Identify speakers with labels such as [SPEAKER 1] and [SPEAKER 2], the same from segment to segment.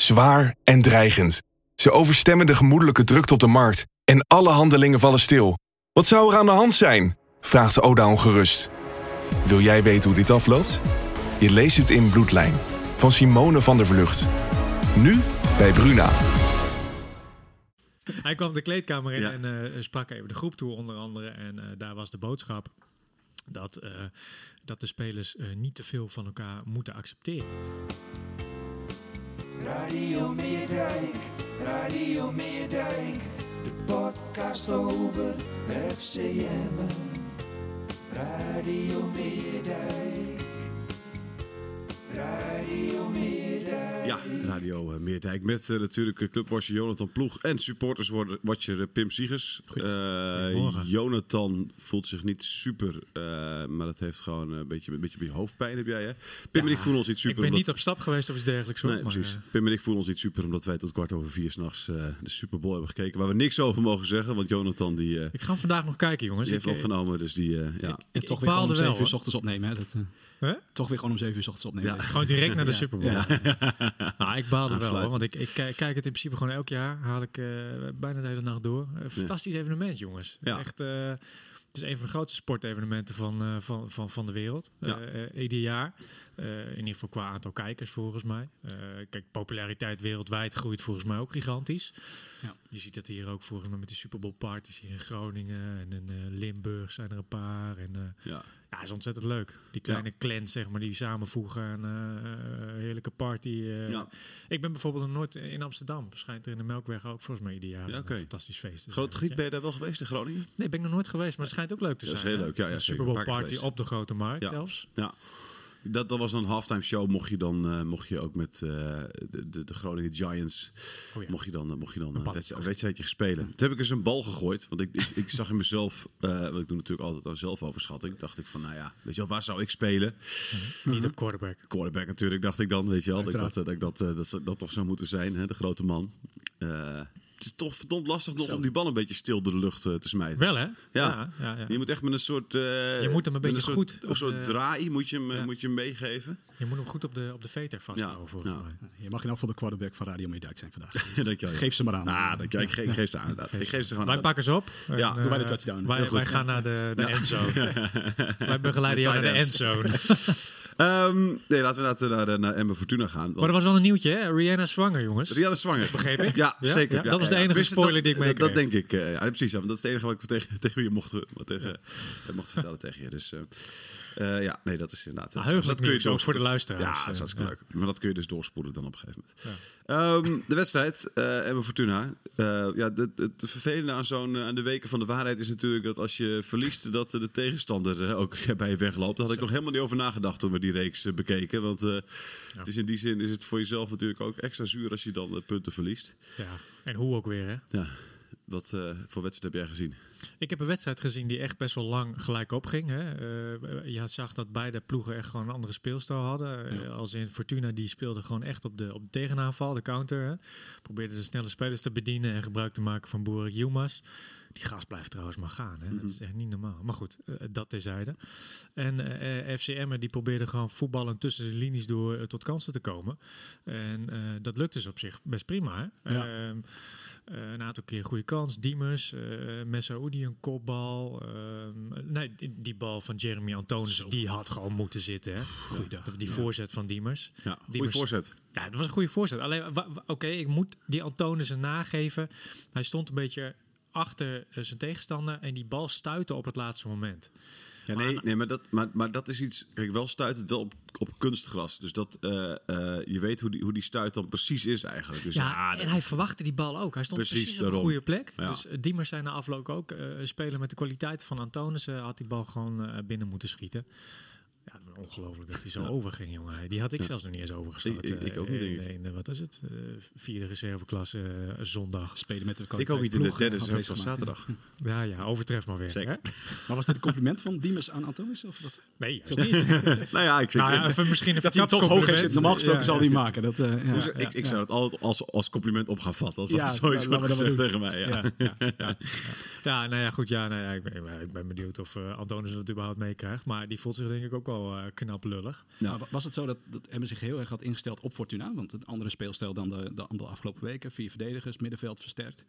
[SPEAKER 1] Zwaar en dreigend. Ze overstemmen de gemoedelijke drukte op de markt. En alle handelingen vallen stil. Wat zou er aan de hand zijn? Vraagt Oda ongerust. Wil jij weten hoe dit afloopt? Je leest het in Bloedlijn. Van Simone van der Vlucht. Nu bij Bruna.
[SPEAKER 2] Hij kwam de kleedkamer in
[SPEAKER 3] Ja.
[SPEAKER 2] en eh, sprak even de groep toe onder andere. En eh, daar was de boodschap dat, eh, dat de spelers eh, niet te veel van elkaar moeten accepteren.
[SPEAKER 4] Radio Meerdijk, Radio Meerdijk, de podcast over FCM. Radio Meerdijk, Radio Meerdijk.
[SPEAKER 3] Ja, Radio eh, Meerdijk met eh, natuurlijk eh, clubwatcher Jonathan Ploeg en supporterswatcher Pim Siegers. Eh,
[SPEAKER 2] Goedemorgen.
[SPEAKER 3] Jonathan voelt zich niet super, eh, maar dat heeft gewoon een beetje, een beetje hoofdpijn heb jij hè? Pim en ik voelen ons niet super.
[SPEAKER 2] ik ben
[SPEAKER 3] omdat-
[SPEAKER 2] niet op stap geweest of iets dergelijks. hoor,
[SPEAKER 3] Nee,
[SPEAKER 2] maar,
[SPEAKER 3] precies. Pim en ik voelen ons niet super omdat wij tot kwart over vier s'nachts uh, de Super Bowl hebben gekeken. Waar we niks over mogen zeggen, want Jonathan die, eh,
[SPEAKER 2] ik ga hem vandaag nog kijken, jongens.
[SPEAKER 3] die heeft
[SPEAKER 2] Ik,
[SPEAKER 3] opgenomen. Dus die, eh, ja.
[SPEAKER 2] ik-
[SPEAKER 5] En
[SPEAKER 2] ik
[SPEAKER 5] toch weer gewoon om
[SPEAKER 2] baalde
[SPEAKER 5] 7
[SPEAKER 2] wel,
[SPEAKER 5] uur s ochtends opnemen. Hè? Dat,
[SPEAKER 2] Hè?
[SPEAKER 5] toch weer gewoon om 7 uur s ochtends opnemen.
[SPEAKER 3] Ja.
[SPEAKER 2] Gewoon direct naar de. Super Bowl. Nou, ik baalde wel,
[SPEAKER 3] Aansluiten.
[SPEAKER 2] hoor, want ik, ik kijk kijk het in principe gewoon elk jaar. Haal ik eh, bijna de hele nacht door. Een fantastisch evenement, jongens.
[SPEAKER 3] Ja.
[SPEAKER 2] Echt, eh, het is een van de grootste sportevenementen van, eh, van, van, van de wereld.
[SPEAKER 3] Ja.
[SPEAKER 2] Eh, eh, ieder jaar. Eh, in ieder geval qua aantal kijkers, volgens mij. Eh, kijk, populariteit wereldwijd groeit volgens mij ook gigantisch.
[SPEAKER 5] Ja.
[SPEAKER 2] Je ziet dat hier ook volgens mij met die Super Bowl parties hier in Groningen en in eh, Limburg zijn er een paar. En, eh,
[SPEAKER 3] Ja.
[SPEAKER 2] Ja, is ontzettend leuk. Die kleine clans, zeg maar, die samenvoegen en eh, heerlijke party. eh.
[SPEAKER 3] Ja.
[SPEAKER 2] Ik ben bijvoorbeeld nog nooit in Amsterdam. Schijnt er in de Melkweg ook volgens mij
[SPEAKER 3] Ja,
[SPEAKER 2] een fantastisch feest
[SPEAKER 3] Groot
[SPEAKER 2] zijn,
[SPEAKER 3] Griet,
[SPEAKER 2] weet
[SPEAKER 3] ben
[SPEAKER 2] je.
[SPEAKER 3] daar wel geweest in Groningen?
[SPEAKER 2] Nee, ben ik nog nooit geweest, maar het schijnt ook leuk te
[SPEAKER 3] Dat is
[SPEAKER 2] zijn.
[SPEAKER 3] heel leuk, ja, ja.
[SPEAKER 2] Super Bowl party
[SPEAKER 3] geweest.
[SPEAKER 2] op de Grote Markt
[SPEAKER 3] Ja.
[SPEAKER 2] zelfs.
[SPEAKER 3] Ja. Dat, dat was dan een halftime show. Mocht je dan eh, mocht je ook met eh, de, de, de Groningen Giants.
[SPEAKER 2] Oh ja.
[SPEAKER 3] Mocht je dan, eh, mocht je dan
[SPEAKER 2] Een
[SPEAKER 3] wedstrijd, wedstrijdje spelen. Toen heb ik eens een bal gegooid. Want ik, ik, ik zag in mezelf. want ik doe natuurlijk altijd aan zelfoverschatting. Dacht ik van, nou ja, weet je wel, waar zou ik spelen?
[SPEAKER 2] Niet op quarterback.
[SPEAKER 3] Quarterback natuurlijk, dacht ik dan. Weet je wel, dat ik dat, dat, dat, dat, dat toch zou moeten zijn, hè, de grote man. Het is toch verdomd lastig nog om die bal een beetje stil door de lucht eh, te smijten.
[SPEAKER 2] Wel, hè?
[SPEAKER 3] Ja.
[SPEAKER 2] ja, ja, ja.
[SPEAKER 3] Je moet echt met een soort. eh,
[SPEAKER 2] Je moet hem een beetje
[SPEAKER 3] soort,
[SPEAKER 2] goed
[SPEAKER 3] Een
[SPEAKER 2] op
[SPEAKER 3] soort
[SPEAKER 2] de-
[SPEAKER 3] draai moet je hem, eh,
[SPEAKER 2] Ja.
[SPEAKER 3] moet je hem meegeven.
[SPEAKER 2] Je moet hem goed op de, op de veter vasthouden,
[SPEAKER 3] Ja,
[SPEAKER 2] volgens
[SPEAKER 3] ja.
[SPEAKER 2] mij.
[SPEAKER 5] Je mag in elk geval de quarterback van Radio Meerdijk zijn vandaag.
[SPEAKER 3] Dankjewel.
[SPEAKER 5] Geef ze maar aan.
[SPEAKER 3] Ah, dankjewel. Ik, ge- ik geef ze aan. inderdaad. Ik geef ze gewoon
[SPEAKER 2] Wij
[SPEAKER 3] aan.
[SPEAKER 2] pakken ze op. En,
[SPEAKER 3] Ja,
[SPEAKER 5] doen wij de touchdown.
[SPEAKER 2] Wij, wij gaan naar de, de endzone. wij begeleiden jou naar de endzone.
[SPEAKER 3] Ehm, nee, laten we naar, naar, naar Emma Fortuna gaan.
[SPEAKER 2] Maar er was wel een nieuwtje, hè? Rihanna zwanger, jongens.
[SPEAKER 3] Rihanna zwanger.
[SPEAKER 2] Begreep ik?
[SPEAKER 3] Ja,
[SPEAKER 2] Ja?
[SPEAKER 3] zeker.
[SPEAKER 2] Ja, dat was de enige spoiler
[SPEAKER 3] dat-
[SPEAKER 2] die ik
[SPEAKER 3] dat, dat
[SPEAKER 2] meekreeg.
[SPEAKER 3] denk ik. eh, ja, precies. Ja, want dat is het enige wat ik tegen, tegen je mocht, tegen, eh, mocht vertellen tegen je. Dus eh, eh, ja, nee, dat is inderdaad.
[SPEAKER 2] Nou, heugelijk
[SPEAKER 3] dat kun je
[SPEAKER 2] ook voor de luisteraars.
[SPEAKER 3] Ja, dat is
[SPEAKER 2] Eh,
[SPEAKER 3] hartstikke
[SPEAKER 2] ja.
[SPEAKER 3] leuk. Maar dat kun je dus doorspoelen dan op een gegeven moment. Ehm, de wedstrijd, eh Emma Fortuna. Eh, ja, de vervelende aan, zo'n, eh, aan de weken van de waarheid is natuurlijk dat als je verliest, dat eh, de tegenstander eh, ook bij je wegloopt. Daar had ik nog helemaal niet over nagedacht toen we die reeks eh, bekeken. Want eh, het is in die zin is het voor jezelf natuurlijk ook extra zuur als je dan eh, punten verliest.
[SPEAKER 2] Ja, en hoe ook weer, hè?
[SPEAKER 3] Ja, wat voor wedstrijd heb jij gezien?
[SPEAKER 2] Ik heb een wedstrijd gezien die echt best wel lang gelijk opging. Hè. Eh, je zag dat beide ploegen echt gewoon een andere speelstijl hadden. Als in Fortuna, die speelde gewoon echt op de, op de tegenaanval, de counter. Hè. Probeerde de snelle spelers te bedienen en gebruik te maken van Boerik Yilmaz. Die gas blijft trouwens maar gaan. Hè. Dat is echt niet normaal. Maar goed, eh, dat terzijde. En eh FC Emmen die probeerde gewoon voetballen tussen de linies door eh, tot kansen te komen. En eh, dat lukte ze op zich best prima. Hè.
[SPEAKER 5] Ja.
[SPEAKER 2] Ehm, eh, een aantal keer goede kans. Diemers, uh, Messaoudi een kopbal. Ehm, nee, die, die bal van Jeremy Antonissen, die had gewoon moeten zitten. Hè? Dat- Die voorzet van Diemers.
[SPEAKER 3] Ja,
[SPEAKER 2] Diemers-
[SPEAKER 3] voorzet.
[SPEAKER 2] Ja, dat was een goede voorzet. Alleen, oké, ik moet die Antonissen nageven. Hij stond een beetje achter eh, zijn tegenstander en die bal stuitte op het laatste moment.
[SPEAKER 3] Ja, nee, nee maar, dat, maar, maar dat is iets. Kijk, wel stuit het wel op, op kunstgras. Dus dat eh, eh, je weet hoe die, hoe die stuit dan precies is eigenlijk. Dus
[SPEAKER 2] Ja, en hij verwachtte die bal ook. Hij stond
[SPEAKER 3] Precies,
[SPEAKER 2] precies, op een goede plek.
[SPEAKER 3] Ja.
[SPEAKER 2] Dus Diemers zei na afloop ook, een speler met de kwaliteit van Antonissen had die bal gewoon binnen moeten schieten. Ja, ongelooflijk dat hij zo overging, jongen. Die had ik
[SPEAKER 3] Ja.
[SPEAKER 2] zelfs nog niet eens overgeschoten.
[SPEAKER 3] Ik- ik- ik ook niet,
[SPEAKER 2] Eh,
[SPEAKER 3] denk ik.
[SPEAKER 2] nee, wat is het? Eh, vierde reserveklasse eh, zondag.
[SPEAKER 5] Spelen met de
[SPEAKER 3] Ik ook niet in de derde van
[SPEAKER 5] gemaakt,
[SPEAKER 3] zaterdag.
[SPEAKER 2] Ja, ja, overtref maar weer.
[SPEAKER 3] Zeker.
[SPEAKER 2] hè?
[SPEAKER 5] Maar was dit een compliment van Diemers aan Antonis? Of dat,
[SPEAKER 2] Nee, juist niet.
[SPEAKER 3] Nou ja, ik zeg...
[SPEAKER 2] nou ja, even, misschien een
[SPEAKER 5] dat hij toch hoog heeft zitten? Normaal gesproken
[SPEAKER 2] Ja,
[SPEAKER 5] zal
[SPEAKER 2] ja.
[SPEAKER 5] hij maken. Dat, eh, ja.
[SPEAKER 3] Ik, ik zou het altijd als, als compliment op gaan vatten. Als
[SPEAKER 5] Ja,
[SPEAKER 3] dat zoiets wordt
[SPEAKER 5] dat
[SPEAKER 3] gezegd tegen mij. Ja.
[SPEAKER 5] Ja.
[SPEAKER 2] ja, ja, ja, nou ja, goed. Ja, nou ja, ik, ben, benieuwd of eh Antonis het überhaupt meekrijgt. Maar die voelt zich denk ik ook wel eh, knap lullig.
[SPEAKER 5] Maar wa- was het zo dat, dat Emmen zich heel erg had ingesteld op Fortuna? Want een andere speelstijl dan de, de, de afgelopen weken. Vier verdedigers, middenveld versterkt.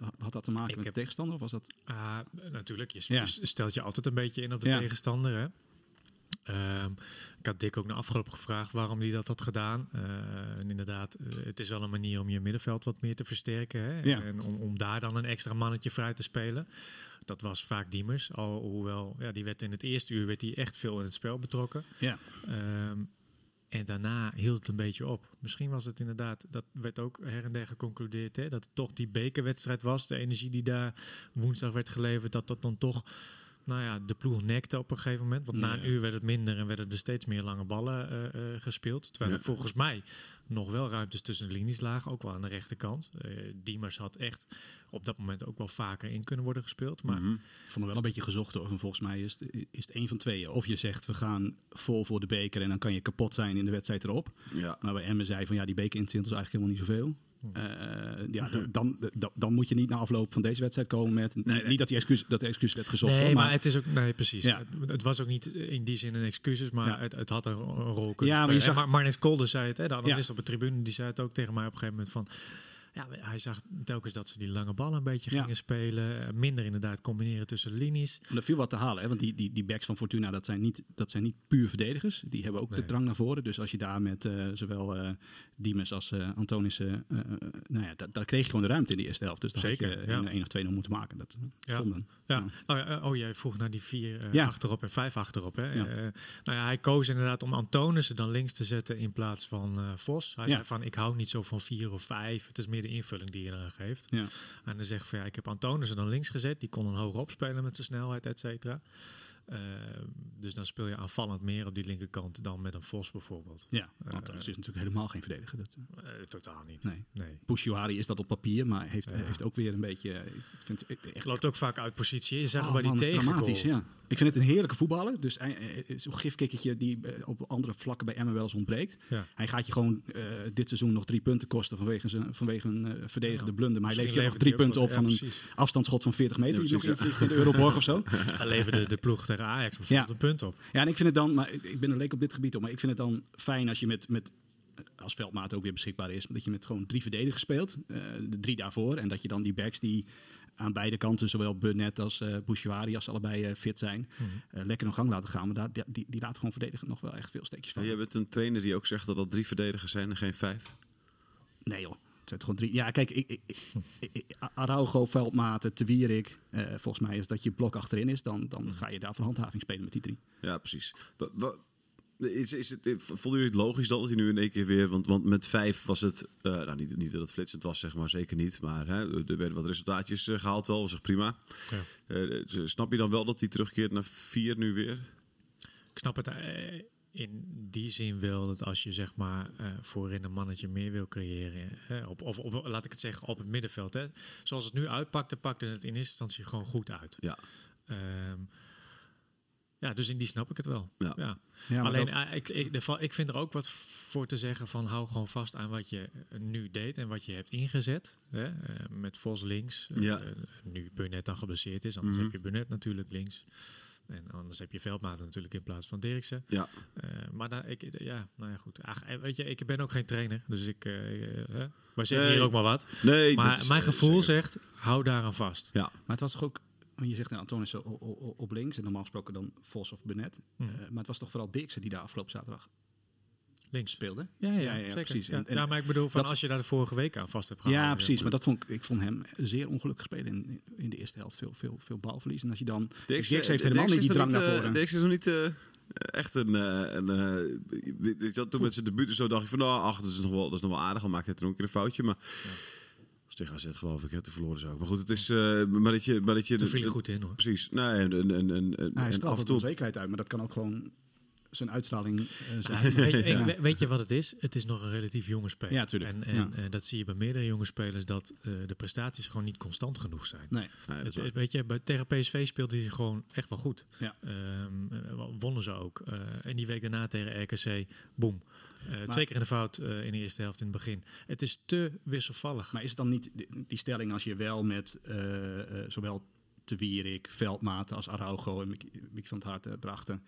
[SPEAKER 5] Ha- Had dat te maken
[SPEAKER 2] Ik
[SPEAKER 5] met
[SPEAKER 2] heb-
[SPEAKER 5] de tegenstander? Of was dat...
[SPEAKER 2] Ah, natuurlijk, je stelt je altijd een beetje in op de
[SPEAKER 5] Ja.
[SPEAKER 2] tegenstander. Hè? Ehm, ik had Dick ook na afgelopen gevraagd waarom hij dat had gedaan. Eh, en inderdaad, eh, het is wel een manier om je middenveld wat meer te versterken. Hè?
[SPEAKER 5] Ja.
[SPEAKER 2] En om, om daar dan een extra mannetje vrij te spelen. Dat was vaak Diemers. Al, hoewel, ja, die werd in het eerste uur werd hij echt veel in het spel betrokken.
[SPEAKER 5] Ja.
[SPEAKER 2] Ehm, en daarna hield het een beetje op. Misschien was het inderdaad, dat werd ook her en der geconcludeerd, hè, dat het toch die bekerwedstrijd was. De energie die daar woensdag werd geleverd, dat dat dan toch nou ja, de ploeg nekte op een gegeven moment. Want na een uur werd het minder en werden er steeds meer lange ballen eh, eh, gespeeld. Terwijl er volgens mij nog wel ruimtes tussen de linies lagen, ook wel aan de rechterkant. Eh Diemers had echt op dat moment ook wel vaker in kunnen worden gespeeld. Maar
[SPEAKER 3] Mhm.
[SPEAKER 5] Ik vond het wel een beetje gezocht hoor. Van volgens mij is het, is het één van tweeën. Of je zegt we gaan vol voor de beker en dan kan je kapot zijn in de wedstrijd erop.
[SPEAKER 3] ja.
[SPEAKER 5] Maar bij Emmen zei van ja, die beker ons eigenlijk helemaal niet zoveel. Eh, ja, dan, dan, dan moet je niet na afloop van deze wedstrijd komen met...
[SPEAKER 3] nee.
[SPEAKER 5] Niet dat die excuus, dat de excuus werd gezocht.
[SPEAKER 2] Nee,
[SPEAKER 5] hoor,
[SPEAKER 2] maar, het is ook nee, precies.
[SPEAKER 5] Ja.
[SPEAKER 2] Het, het was ook niet in die zin een excuses, maar
[SPEAKER 5] Ja.
[SPEAKER 2] het, het had een, ro- een rol kunnen
[SPEAKER 5] Ja, maar je zag-
[SPEAKER 2] En Mar- Marnix Kolder zei het, hè, de analist op de tribune, die zei het ook tegen mij op een gegeven moment van. Ja, hij zag telkens dat ze die lange ballen een beetje
[SPEAKER 5] Ja.
[SPEAKER 2] gingen spelen. eh, Minder inderdaad combineren tussen de linies.
[SPEAKER 5] Maar er viel wat te halen, hè? want die, die, die backs van Fortuna, dat zijn, niet, dat zijn niet puur verdedigers. Die hebben ook de drang naar voren. Dus als je daar met eh, zowel Diemers als Antonissen, eh, nou ja, da- daar kreeg je gewoon de ruimte in die eerste helft. Dus daar
[SPEAKER 2] Zeker,
[SPEAKER 5] had je
[SPEAKER 2] ja.
[SPEAKER 5] een 1 of 2 nog moeten maken. Dat eh,
[SPEAKER 2] Ja.
[SPEAKER 5] vonden.
[SPEAKER 2] Ja. Oh, ja, oh, jij vroeg naar die vier
[SPEAKER 5] Ja.
[SPEAKER 2] achterop en vijf achterop. Hè?
[SPEAKER 5] Ja.
[SPEAKER 2] Nou ja, hij koos inderdaad om Antonissen dan links te zetten in plaats van Vos. Hij
[SPEAKER 5] Ja.
[SPEAKER 2] zei van, ik hou niet zo van vier of vijf. Het is meer de invulling die je eraan geeft.
[SPEAKER 5] Ja.
[SPEAKER 2] En dan zegt van, ja, ik heb Antonissen dan links gezet. Die kon een hoog opspelen met zijn snelheid, et cetera. Eh, dus dan speel je aanvallend meer op die linkerkant dan met een Vos bijvoorbeeld.
[SPEAKER 5] Ja, want Antonissen is natuurlijk helemaal geen verdediger. Dat, eh,
[SPEAKER 2] Eh, totaal niet.
[SPEAKER 5] nee.
[SPEAKER 2] Nee.
[SPEAKER 5] Pushuari is dat op papier, maar heeft,
[SPEAKER 2] Ja.
[SPEAKER 5] heeft ook weer een beetje... eh, Ik vind, ik- echt,
[SPEAKER 2] Loopt ook vaak uit positie. Je zag
[SPEAKER 5] Oh,
[SPEAKER 2] bij die
[SPEAKER 5] dramatisch, ja. Ik vind het een heerlijke voetballer. Dus eh, zo'n gifkikkertje die eh, op andere vlakken bij Emmen wel eens ontbreekt.
[SPEAKER 2] Ja.
[SPEAKER 5] Hij gaat je gewoon eh, dit seizoen nog drie punten kosten vanwege, zijn, vanwege een eh, verdedigende
[SPEAKER 2] Ja.
[SPEAKER 5] blunder. Maar hij levert je nog drie punten op van een
[SPEAKER 2] precies.
[SPEAKER 5] afstandsschot van 40 meter. Die nog in de Euroborg of zo.
[SPEAKER 2] Hij leverde de ploeg tegen Ajax bijvoorbeeld
[SPEAKER 5] Ja.
[SPEAKER 2] een punt op.
[SPEAKER 5] Ja, en ik vind het dan, maar ik- ben een leek op dit gebied op, maar ik vind het dan fijn als je met, met als veldmaat ook weer beschikbaar is, dat je met gewoon drie verdedigers speelt, eh, de drie daarvoor, en dat je dan die backs die aan beide kanten, zowel Burnett als eh Bouchouari, als ze allebei eh, fit zijn, eh, lekker nog gang laten gaan. Maar daar, die, die, die laten gewoon verdedigen nog wel echt veel steekjes van.
[SPEAKER 3] Jij bent een trainer die ook zegt dat dat drie verdedigers zijn en geen vijf.
[SPEAKER 5] Nee joh, zijn gewoon drie. Ja, kijk, ik, ik, ik- Araujo, Veldmaten, Te Wierik, eh, volgens mij is dat je blok achterin is, dan, dan ga je daar voor handhaving spelen met die drie.
[SPEAKER 3] Ja, precies. Wa- wa- Is, is het, vonden jullie het logisch dan dat hij nu in één keer weer... Want, want met vijf was het... eh, nou, niet, niet dat het flitsend was, zeg maar. Zeker niet. Maar hè, er werden wat resultaatjes eh, gehaald wel. was echt prima.
[SPEAKER 2] Ja.
[SPEAKER 3] Eh, dus snap je dan wel dat hij terugkeert naar vier nu weer?
[SPEAKER 2] Ik snap het eh, in die zin wel dat als je zeg maar eh, voorin een mannetje meer wil creëren, hè, op, of op, laat ik het zeggen op het middenveld. Hè. Zoals het nu uitpakte, pakte het in eerste instantie gewoon goed uit.
[SPEAKER 3] Ja.
[SPEAKER 2] Ehm, ja, dus in die snap ik het wel.
[SPEAKER 3] Ja.
[SPEAKER 2] Ja. Alleen,
[SPEAKER 5] dat-
[SPEAKER 2] eh, ik, ik, de- ik vind er ook wat voor te zeggen van hou gewoon vast aan wat je nu deed en wat je hebt ingezet. Hè? eh, met Vos links.
[SPEAKER 3] Ja.
[SPEAKER 2] nu Burnett dan geblesseerd is, anders
[SPEAKER 3] Mhm.
[SPEAKER 2] heb je Burnett natuurlijk links. En anders heb je Veldmaten natuurlijk in plaats van Dirksen.
[SPEAKER 3] Ja.
[SPEAKER 2] Eh, maar daar, ik, ja, nou ja, goed. Ach, weet je, ik ben ook geen trainer, dus ik, hè? wij zeggen
[SPEAKER 3] Nee.
[SPEAKER 2] hier ook maar wat.
[SPEAKER 3] Nee,
[SPEAKER 2] Maar
[SPEAKER 3] is,
[SPEAKER 2] mijn gevoel
[SPEAKER 3] zeker.
[SPEAKER 2] zegt, hou daaraan vast.
[SPEAKER 3] Ja.
[SPEAKER 5] Maar het was toch ook, want je zegt nou, Antonis op, links en normaal gesproken dan Vos of Burnett.
[SPEAKER 2] Mhm.
[SPEAKER 5] Eh, maar het was toch vooral Dirksen die daar afgelopen zaterdag
[SPEAKER 2] Links.
[SPEAKER 5] speelde.
[SPEAKER 2] Ja, ja,
[SPEAKER 5] Ja, ja,
[SPEAKER 2] zeker.
[SPEAKER 5] precies. En- en
[SPEAKER 2] ja, maar ik bedoel, van
[SPEAKER 5] dat-
[SPEAKER 2] als je daar de vorige week aan vast hebt gehouden.
[SPEAKER 5] Ja, precies. Maar dat vond ik, ik vond hem zeer ongelukkig spelen in, in de eerste helft. Veel, veel, veel balverlies. En als je dan... Dirks, heeft helemaal niet die drang naar
[SPEAKER 3] eh,
[SPEAKER 5] voren.
[SPEAKER 3] Dirks is nog niet eh, echt een... eh, een eh, weet je wel, toen met zijn debuut en zo dacht ik van... Nou, ach, dat is nog wel, dat is nog wel aardig. Al maakt hij toen ook een keer een foutje. Maar... tegen AZ geloof ik, hè, te verloren zo. Maar goed, het is... eh, maar dat je... Maar dat je
[SPEAKER 2] Toen viel goed in hoor.
[SPEAKER 3] Precies. Nee, en, en, en, en,
[SPEAKER 5] hij
[SPEAKER 3] en
[SPEAKER 5] straalt
[SPEAKER 3] af en toe...
[SPEAKER 5] onzekerheid uit. Maar dat kan ook gewoon zijn uitstraling eh, zijn.
[SPEAKER 2] Weet, je-
[SPEAKER 5] Ja.
[SPEAKER 2] ik- weet je wat het is? Het is nog een relatief jonge speler.
[SPEAKER 5] Ja, tuurlijk.
[SPEAKER 2] En, en
[SPEAKER 5] Ja.
[SPEAKER 2] eh, dat zie je bij meerdere jonge spelers, dat eh, de prestaties gewoon niet constant genoeg zijn.
[SPEAKER 5] Nee.
[SPEAKER 3] Nee, dat is
[SPEAKER 2] Het-
[SPEAKER 3] waar.
[SPEAKER 2] weet je, bij, tegen PSV speelde hij gewoon echt wel goed.
[SPEAKER 5] Ja.
[SPEAKER 2] Ehm, eh, wonnen ze ook. Eh, en die week daarna tegen RKC, boom. Eh, twee keer in de fout eh, in de eerste helft in het begin. Het is te wisselvallig.
[SPEAKER 5] Maar is het dan niet die, die stelling als je wel met eh, eh, zowel Te Wierik, Veldmaten als Araujo en Mick, Mick van het Hart brachten.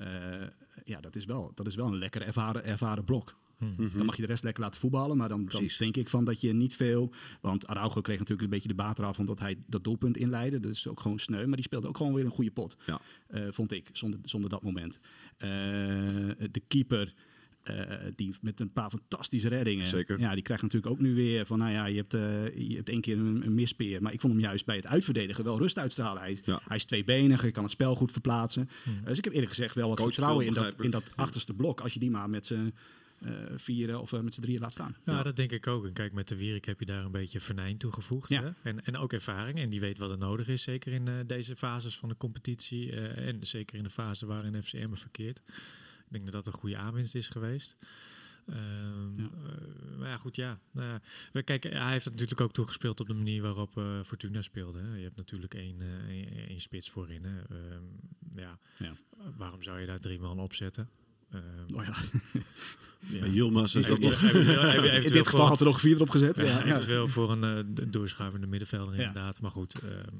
[SPEAKER 5] Eh, ja, dat is, wel, dat is wel een lekker ervaren, ervaren blok. Dan mag je de rest lekker laten voetballen. Maar dan, dan
[SPEAKER 3] Precies.
[SPEAKER 5] denk ik van dat je niet veel... Want Araujo kreeg natuurlijk een beetje de baat eraf... omdat hij dat doelpunt inleidde. Dat is ook gewoon sneu. Maar die speelde ook gewoon weer een goede pot.
[SPEAKER 3] Ja.
[SPEAKER 5] eh, vond ik, zonder, zonder dat moment. Eh, de keeper... eh, die met een paar fantastische reddingen.
[SPEAKER 3] Zeker.
[SPEAKER 5] Ja, die krijgt natuurlijk ook nu weer van, nou ja, je hebt, eh, je hebt één keer een, een mispeer. Maar ik vond hem juist bij het uitverdedigen wel rust uitstralen. Hij,
[SPEAKER 3] Ja.
[SPEAKER 5] hij is tweebenig, hij kan het spel goed verplaatsen.
[SPEAKER 2] Hmm.
[SPEAKER 5] Dus ik heb eerlijk gezegd wel wat
[SPEAKER 3] Coach
[SPEAKER 5] vertrouwen in dat, in dat achterste blok. Als je die maar met z'n eh, vieren of met z'n drieën laat staan.
[SPEAKER 2] Ja, dat denk ik ook. En kijk, met de Wierik heb je daar een beetje venijn toegevoegd.
[SPEAKER 5] Ja.
[SPEAKER 2] Hè? En, en ook ervaring. En die weet wat er nodig is, zeker in eh, deze fases van de competitie. eh, en zeker in de fase waarin FCM verkeert. Ik denk dat dat een goede aanwinst is geweest. Ehm,
[SPEAKER 5] Ja.
[SPEAKER 2] eh, maar ja, goed, ja. Nou ja. We- Kijk, hij heeft het natuurlijk ook toegespeeld op de manier waarop eh, Fortuna speelde. Hè. Je hebt natuurlijk één, eh, één, één spits voorin. Hè. Ehm, ja.
[SPEAKER 5] Ja.
[SPEAKER 2] Waarom zou je daar drie man opzetten? Ehm,
[SPEAKER 5] Oh ja.
[SPEAKER 2] ja.
[SPEAKER 3] Yilmaz is dat
[SPEAKER 2] eventueel-
[SPEAKER 5] In dit geval had er nog vier erop gezet.
[SPEAKER 2] ja,
[SPEAKER 5] Ja,
[SPEAKER 2] eventueel voor een eh, doorschuivende middenvelder inderdaad. Maar goed, ehm,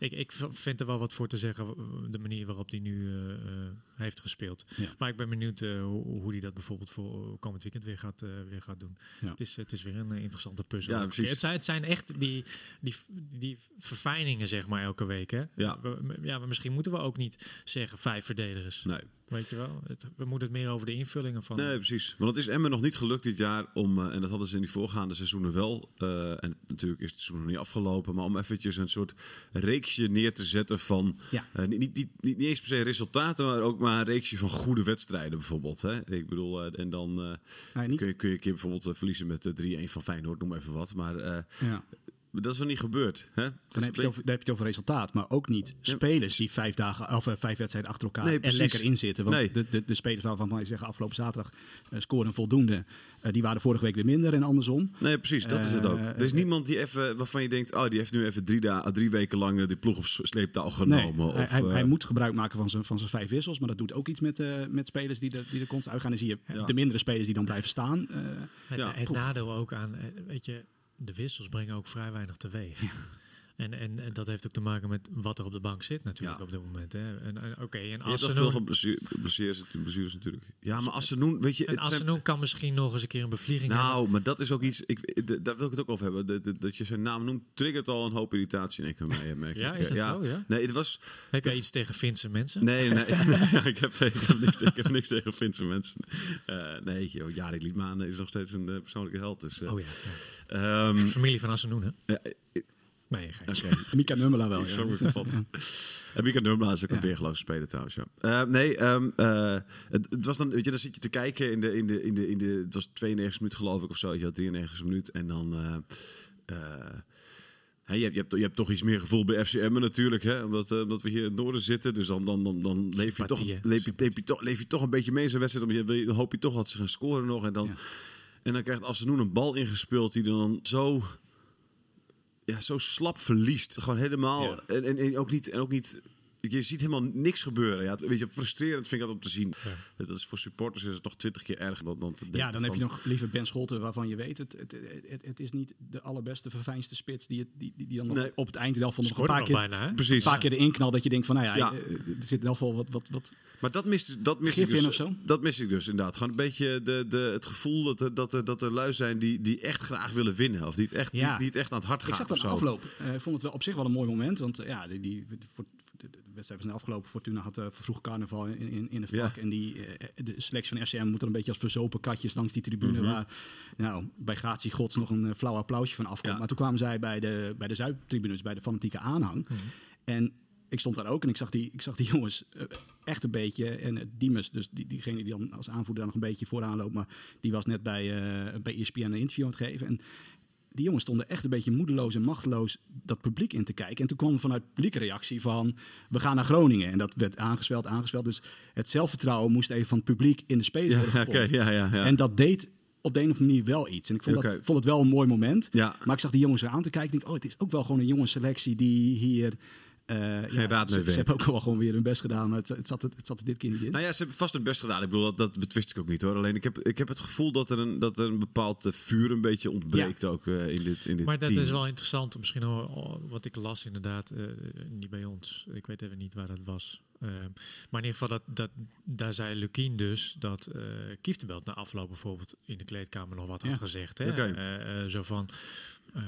[SPEAKER 2] ik, ik vind er wel wat voor te zeggen, de manier waarop hij nu eh, eh, heeft gespeeld.
[SPEAKER 5] Ja.
[SPEAKER 2] Maar ik ben benieuwd eh, hoe, hij dat bijvoorbeeld voor komend weekend weer gaat, weer gaat doen.
[SPEAKER 5] Ja.
[SPEAKER 2] Het, is, het is weer een interessante puzzel.
[SPEAKER 3] Ja, precies.
[SPEAKER 2] Het zijn, het zijn echt die, die, die verfijningen, zeg maar, elke week. Hè?
[SPEAKER 3] Ja.
[SPEAKER 2] Ja, maar misschien moeten we ook niet zeggen vijf verdedigers.
[SPEAKER 3] Nee.
[SPEAKER 2] Weet je wel? Het, we moeten het meer over de invullingen van...
[SPEAKER 3] Nee, precies. Want het is Emmen nog niet gelukt dit jaar om, eh, en dat hadden ze in die voorgaande seizoenen wel, eh, en natuurlijk is het seizoen nog niet afgelopen, maar om eventjes een soort reeksje neer te zetten van,
[SPEAKER 5] Ja.
[SPEAKER 3] eh, niet, niet, niet, niet eens per se resultaten, maar ook maar een reeksje van goede wedstrijden bijvoorbeeld. Hè? Ik bedoel, eh, en dan eh,
[SPEAKER 5] Nee, niet,
[SPEAKER 3] kun, je, kun je een keer bijvoorbeeld verliezen met eh, 3-1 van Feyenoord, noem even wat. Maar eh,
[SPEAKER 5] ja.
[SPEAKER 3] Dat is nog niet gebeurd. Hè?
[SPEAKER 5] Dan heb, je het over, dan heb je het over resultaat, maar ook niet spelers die vijf, dagen, of, eh, vijf wedstrijden achter elkaar
[SPEAKER 3] Nee,
[SPEAKER 5] er
[SPEAKER 3] precies.
[SPEAKER 5] lekker in zitten. Want
[SPEAKER 3] Nee.
[SPEAKER 5] de, de, de spelers waarvan wij zeggen afgelopen zaterdag eh, scoren voldoende, eh, die waren vorige week weer minder en andersom.
[SPEAKER 3] Nee, precies, dat is het ook. Er is niemand die even, waarvan je denkt, oh, die heeft nu even drie, da- drie weken lang die ploeg op s- sleeptouw genomen.
[SPEAKER 5] Nee, hij,
[SPEAKER 3] of,
[SPEAKER 5] hij, hij moet gebruik maken van zijn, van zijn vijf wissels, maar dat doet ook iets met, eh, met spelers die er, die er constant uitgaan. Dan zie je
[SPEAKER 3] Ja.
[SPEAKER 5] de mindere spelers die dan blijven staan. eh,
[SPEAKER 2] Het,
[SPEAKER 3] Ja.
[SPEAKER 2] het nadeel ook aan, weet je, de wissels brengen ook vrij weinig teweeg. En, en, en dat heeft ook te maken met wat er op de bank zit natuurlijk
[SPEAKER 3] Ja.
[SPEAKER 2] op dit moment. Hè. En, en, Oké, en als
[SPEAKER 3] al
[SPEAKER 2] ze
[SPEAKER 3] veel geblesseerd, blessures natuurlijk. Ja, maar als ze doen, weet je,
[SPEAKER 2] en doen kan misschien nog eens een keer een bevlieging hebben.
[SPEAKER 3] nou, maar dat is ook iets, ik, daar wil ik het ook over hebben. De- de- dat je zijn naam noemt, triggert al een hoop irritatie in bij mij, merk
[SPEAKER 2] Ja,
[SPEAKER 3] ik.
[SPEAKER 2] is dat zo, ja?
[SPEAKER 3] Nee, het was,
[SPEAKER 2] Heb jij iets tegen Finse mensen?
[SPEAKER 3] nee, nee, nee, ik, heb, ik, heb niks, ik heb niks tegen Finse mensen. Eh, nee, joh, Jarik Liedmaan is nog steeds een eh, persoonlijke held. Dus, eh,
[SPEAKER 2] Oh ja, ja.
[SPEAKER 3] ehm,
[SPEAKER 2] Familie van Assenoen, hè?
[SPEAKER 3] ja,
[SPEAKER 2] Nee, geen.
[SPEAKER 3] oké.
[SPEAKER 5] Mika Nummela wel. Ja.
[SPEAKER 3] En Mika Nurmela is ook een
[SPEAKER 5] Ja.
[SPEAKER 3] weergeloze speler trouwens. Ja. Eh, nee, ehm, eh, het, het was dan, weet je, dan zit je te kijken in de, in de, in de, in de het was 92 minuut geloof ik of zo, je had 93 minuut en dan. eh, je, hebt, je, hebt, je hebt toch iets meer gevoel bij FCM natuurlijk, hè? Omdat, omdat we hier in het noorden zitten. Dus dan, dan, dan, dan leef, je toch, leef, je, leef, je toch, leef je toch een beetje mee in zo'n wedstrijd. Omdat je, dan hoop je toch dat ze gaan scoren nog. En dan,
[SPEAKER 5] Ja.
[SPEAKER 3] en dan krijgt Asenoen een bal ingespeeld die dan zo, ja, zo slap verliest. Gewoon helemaal.
[SPEAKER 5] Ja.
[SPEAKER 3] En, en, en ook niet. En ook niet je ziet helemaal niks gebeuren. Ja, weet je, frustrerend vind ik dat om te zien. Dat is voor supporters is het nog twintig keer erger dan, dan te denken
[SPEAKER 5] Ja, dan heb je nog liever Ben Scholten, waarvan je weet, het, het, het, het is niet de allerbeste, verfijnste spits die, het- die, die, die dan nog
[SPEAKER 3] Nee.
[SPEAKER 5] op het eind wel van nog een paar keer,
[SPEAKER 2] bijna?
[SPEAKER 3] Precies.
[SPEAKER 5] een paar keer erin knalt dat je denkt van, nou ja,
[SPEAKER 3] Ja.
[SPEAKER 5] eh, er zit in elk geval wat, wat, wat
[SPEAKER 3] Maar dat mis, dat mis ik dus.
[SPEAKER 5] in of zo?
[SPEAKER 3] Dat mis ik dus inderdaad. Gewoon een beetje de, de, het gevoel dat er, dat, er, dat er lui zijn die, die echt graag willen winnen. Of die het echt,
[SPEAKER 5] Ja.
[SPEAKER 3] die, die het echt aan het hart gaan.
[SPEAKER 5] Ik zag dat afloop. Eh, Ik vond het wel op zich wel een mooi moment. Want eh, ja, die, die, voor, wedstrijd was afgelopen. Fortuna had uh, vervroeg carnaval in, in, in het
[SPEAKER 3] Ja.
[SPEAKER 5] vak. En die, eh, de selectie van FCM moet er een beetje als verzopen katjes langs die tribune. Waar nou, bij gratie gods nog een eh, flauw applausje van afkomt.
[SPEAKER 3] Ja.
[SPEAKER 5] Maar toen kwamen zij bij de, bij de Zuidtribunes, bij de fanatieke aanhang. En ik stond daar ook en ik zag die, ik zag die jongens eh, echt een beetje. En uh, Diemers, dus die, diegene die dan als aanvoerder dan nog een beetje vooraan loopt. Maar die was net bij, eh bij ESPN een interview aan het geven. En die jongens stonden echt een beetje moedeloos en machteloos dat publiek in te kijken. En toen kwam vanuit het publiek een reactie van, we gaan naar Groningen. En dat werd aangezweld, aangezweld. Dus het zelfvertrouwen moest even van het publiek in de space worden
[SPEAKER 3] Ja, oké, ja, ja, ja.
[SPEAKER 5] En dat deed op de een of andere manier wel iets. En ik vond, dat, vond het wel een mooi moment.
[SPEAKER 3] Ja.
[SPEAKER 5] Maar ik zag die jongens er aan te kijken. Ik denk, oh, het is ook wel gewoon een jongensselectie die hier... eh, ja,
[SPEAKER 3] raad
[SPEAKER 5] ze,
[SPEAKER 3] mee
[SPEAKER 5] ze
[SPEAKER 3] weet.
[SPEAKER 5] hebben ook wel gewoon weer hun best gedaan. Maar het, het, zat, het zat er dit keer niet in.
[SPEAKER 3] Nou ja, ze hebben vast het best gedaan. Ik bedoel, dat, dat betwist ik ook niet hoor. Alleen ik heb, ik heb het gevoel dat er een, dat er een bepaald eh, vuur een beetje ontbreekt ook eh, in dit, in dit
[SPEAKER 2] Maar dat is wel interessant. Misschien al wat ik las inderdaad. eh, niet bij ons. Ik weet even niet waar dat was. Maar in ieder geval, dat, dat, daar zei Lukien dus dat eh Kieftenbelt na afloop bijvoorbeeld in de kleedkamer nog wat
[SPEAKER 5] Ja.
[SPEAKER 2] had gezegd. Hè? Eh, eh, zo van, eh,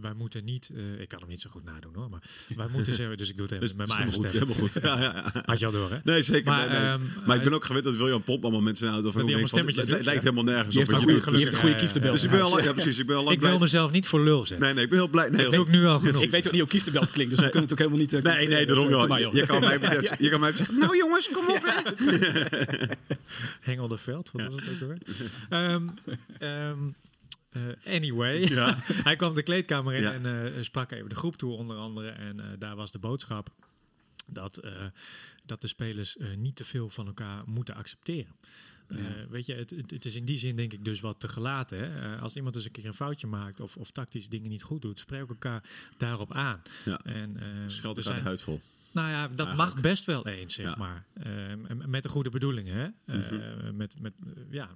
[SPEAKER 2] wij moeten niet... eh, ik kan hem niet zo goed nadoen hoor. Maar wij moeten zeggen... Dus ik doe het even
[SPEAKER 3] Dus
[SPEAKER 2] met mijn eigen
[SPEAKER 3] helemaal goed,
[SPEAKER 2] stem.
[SPEAKER 3] helemaal goed. Ja, ja, ja.
[SPEAKER 2] Had je al door hè?
[SPEAKER 3] Nee, zeker.
[SPEAKER 2] Maar,
[SPEAKER 3] nee, nee.
[SPEAKER 2] ehm,
[SPEAKER 3] maar ik ben
[SPEAKER 2] hij-
[SPEAKER 3] ook gewend dat William Pomp allemaal mensen houdt. Of Het
[SPEAKER 2] doet,
[SPEAKER 3] lijkt
[SPEAKER 2] ja.
[SPEAKER 3] helemaal nergens
[SPEAKER 5] Je
[SPEAKER 3] op.
[SPEAKER 5] heeft
[SPEAKER 3] je
[SPEAKER 5] hebt een goede
[SPEAKER 2] Ja,
[SPEAKER 5] kieftenbel.
[SPEAKER 3] Dus ik ben al ja, precies. Ik ben al lang
[SPEAKER 2] Ik wil mezelf niet voor lul zetten.
[SPEAKER 3] Nee, nee, ik ben heel blij. Nee,
[SPEAKER 2] Dat doe ik nu al genoeg.
[SPEAKER 5] Ik weet ook niet hoe kieftenbelt klinkt, dus we kunnen het ook helemaal niet... eh,
[SPEAKER 3] Nee, nee, daarom
[SPEAKER 5] eh.
[SPEAKER 3] Je kan mij betreft- je kan mij zeggen, nou jongens, kom op. hè.
[SPEAKER 2] Hengel de Veld, wat was het ook alweer? Eh, anyway, hij kwam de kleedkamer in
[SPEAKER 3] Ja.
[SPEAKER 2] en eh, sprak even de groep toe onder andere. En eh, daar was de boodschap dat, dat de spelers niet te veel van elkaar moeten accepteren. Weet je, het, het, is in die zin denk ik dus wat te gelaten. Hè? Als iemand eens een keer een foutje maakt of, of tactische dingen niet goed doet, spreek elkaar daarop aan.
[SPEAKER 3] Ja.
[SPEAKER 2] En,
[SPEAKER 3] Scheld
[SPEAKER 2] er
[SPEAKER 3] elkaar de huid vol.
[SPEAKER 2] nou ja, dat
[SPEAKER 3] Eigenlijk.
[SPEAKER 2] mag best wel eens, zeg
[SPEAKER 3] Ja.
[SPEAKER 2] maar. Met de goede bedoelingen, hè?
[SPEAKER 3] Mhm.
[SPEAKER 2] met, met, ja,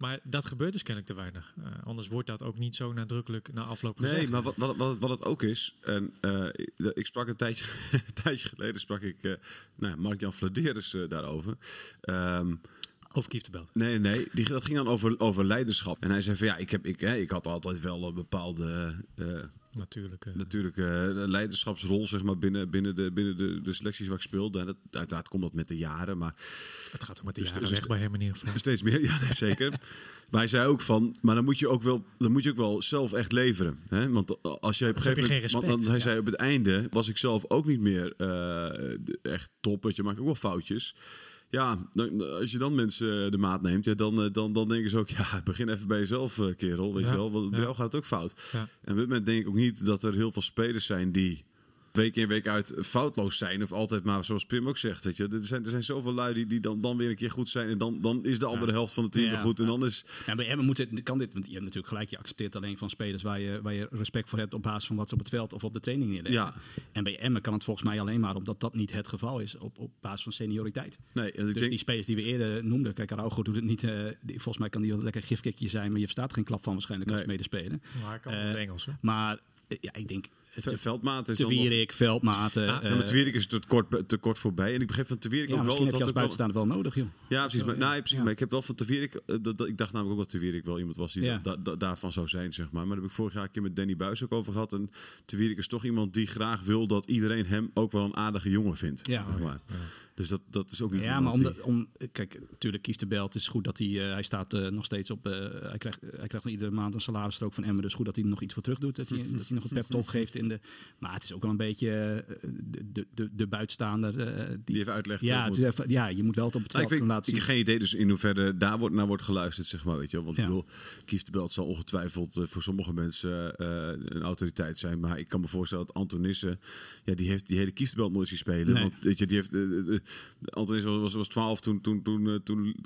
[SPEAKER 2] maar dat gebeurt dus kennelijk te weinig. Eh, anders wordt dat ook niet zo nadrukkelijk na afloop gezegd.
[SPEAKER 3] Nee, maar wat, wat, wat, wat het ook is, en eh, ik, ik sprak een tijdje, een tijdje geleden, sprak ik eh nou, Mark-Jan Vladeris eh, daarover. Ehm,
[SPEAKER 2] Over Kieftenbelt.
[SPEAKER 3] nee, nee, die, dat ging dan over, over leiderschap. En hij zei van ja, ik, heb, ik, hè, ik had altijd wel een bepaalde
[SPEAKER 2] Natuurlijk. eh.
[SPEAKER 3] natuurlijk eh, leiderschapsrol zeg maar, binnen, binnen, de, binnen de, de selecties waar ik speelde. En dat, uiteraard komt dat met de jaren, maar
[SPEAKER 2] het gaat ook met de
[SPEAKER 3] Dus-
[SPEAKER 2] jaren
[SPEAKER 3] dus-
[SPEAKER 2] weg bij hem in ieder geval.
[SPEAKER 3] Steeds meer, ja, nee, zeker. maar hij zei ook van, maar dan moet je ook wel, dan moet je ook wel zelf echt leveren. Hè? Want als je op een gegeven
[SPEAKER 2] geen
[SPEAKER 3] moment, want,
[SPEAKER 2] respect,
[SPEAKER 3] want hij
[SPEAKER 2] ja.
[SPEAKER 3] zei op het einde was ik zelf ook niet meer eh, echt top, want je maakt ook wel foutjes. Ja, dan, als je dan mensen eh, de maat neemt, ja, dan, eh, dan, dan denken ze ook, ja, begin even bij jezelf, eh, kerel, weet
[SPEAKER 2] Ja,
[SPEAKER 3] je wel, want bij jou gaat het ook fout. En op dit moment denk ik ook niet dat er heel veel spelers zijn die week in week uit foutloos zijn. Of altijd maar, zoals Pim ook zegt. Weet je. Er, zijn, er zijn zoveel lui die, die dan, dan weer een keer goed zijn. En dan, dan is de andere helft van het team
[SPEAKER 5] Ja,
[SPEAKER 3] weer goed. En
[SPEAKER 5] ja.
[SPEAKER 3] dan is...
[SPEAKER 5] Ja, bij Emmen moet het, kan dit, want je hebt natuurlijk gelijk, je accepteert alleen van spelers waar je, waar je respect voor hebt op basis van wat ze op het veld of op de training neerleggen.
[SPEAKER 3] Ja.
[SPEAKER 5] En bij Emmen kan het volgens mij alleen maar omdat dat niet het geval is op, op basis van senioriteit.
[SPEAKER 3] Nee, en ik
[SPEAKER 5] dus
[SPEAKER 3] denk...
[SPEAKER 5] die spelers die we eerder noemden, kijk, Araujo doet het niet, eh, die, volgens mij kan die wel lekker gifkikje zijn, maar je verstaat er geen klap van waarschijnlijk als
[SPEAKER 3] Nee.
[SPEAKER 5] medespelen.
[SPEAKER 2] Maar ik kan het Engels, hè?
[SPEAKER 5] Maar eh, ja, ik denk, te,
[SPEAKER 3] Veldmaat is
[SPEAKER 5] te. Wierik, Veldmaten.
[SPEAKER 2] Ja,
[SPEAKER 3] Ja, met de Wierik is het te kort, te kort voorbij. En ik begreep van Te Wierik
[SPEAKER 5] ja,
[SPEAKER 3] ook wel... dat
[SPEAKER 5] als
[SPEAKER 3] dat
[SPEAKER 5] buitenstaander wel nodig, joh.
[SPEAKER 3] Ja, precies.
[SPEAKER 5] Zo,
[SPEAKER 3] Maar,
[SPEAKER 5] ja.
[SPEAKER 3] nee, precies maar ik heb wel van Te Wierik... eh, dat, dat- ik dacht namelijk ook dat Te Wierik wel iemand was die
[SPEAKER 5] Ja.
[SPEAKER 3] da- da- daarvan zou zijn, zeg maar. Maar daar heb ik vorig jaar een keer met Danny Buis ook over gehad. En Te Wierik is toch iemand die graag wil dat iedereen hem ook wel een aardige jongen vindt.
[SPEAKER 5] Ja.
[SPEAKER 3] zeg maar. Dus dat, dat is ook niet
[SPEAKER 5] Ja, maar om, de, om kijk, natuurlijk kiest de bel. Het is goed dat hij, eh, hij staat eh, nog steeds op. eh, hij, krijgt, hij krijgt nog iedere maand een salarisstrook van Emmen. Dus goed dat hij er nog iets voor terug doet. Dat hij, dat hij nog een pep talk geeft in de. Maar het is ook wel een beetje de, de, de, de buitenstaander. die,
[SPEAKER 3] die even uitlegt.
[SPEAKER 5] ja, het is even, ja, je moet wel het op het
[SPEAKER 3] Nou,
[SPEAKER 5] veld
[SPEAKER 3] ik, weet,
[SPEAKER 5] laten
[SPEAKER 3] ik heb geen idee dus in hoeverre daar wordt, naar wordt geluisterd, zeg maar. Weet je wel. Want
[SPEAKER 5] Ja.
[SPEAKER 3] ik bedoel, Kief de Belt zal ongetwijfeld voor sommige mensen een autoriteit zijn. Maar ik kan me voorstellen dat Antonissen, ja, die heeft die hele Kief de Belt nooit zien spelen.
[SPEAKER 5] Nee.
[SPEAKER 3] Want weet je, die heeft, Antonissen was, was 12 toen, toen, toen, eh, toen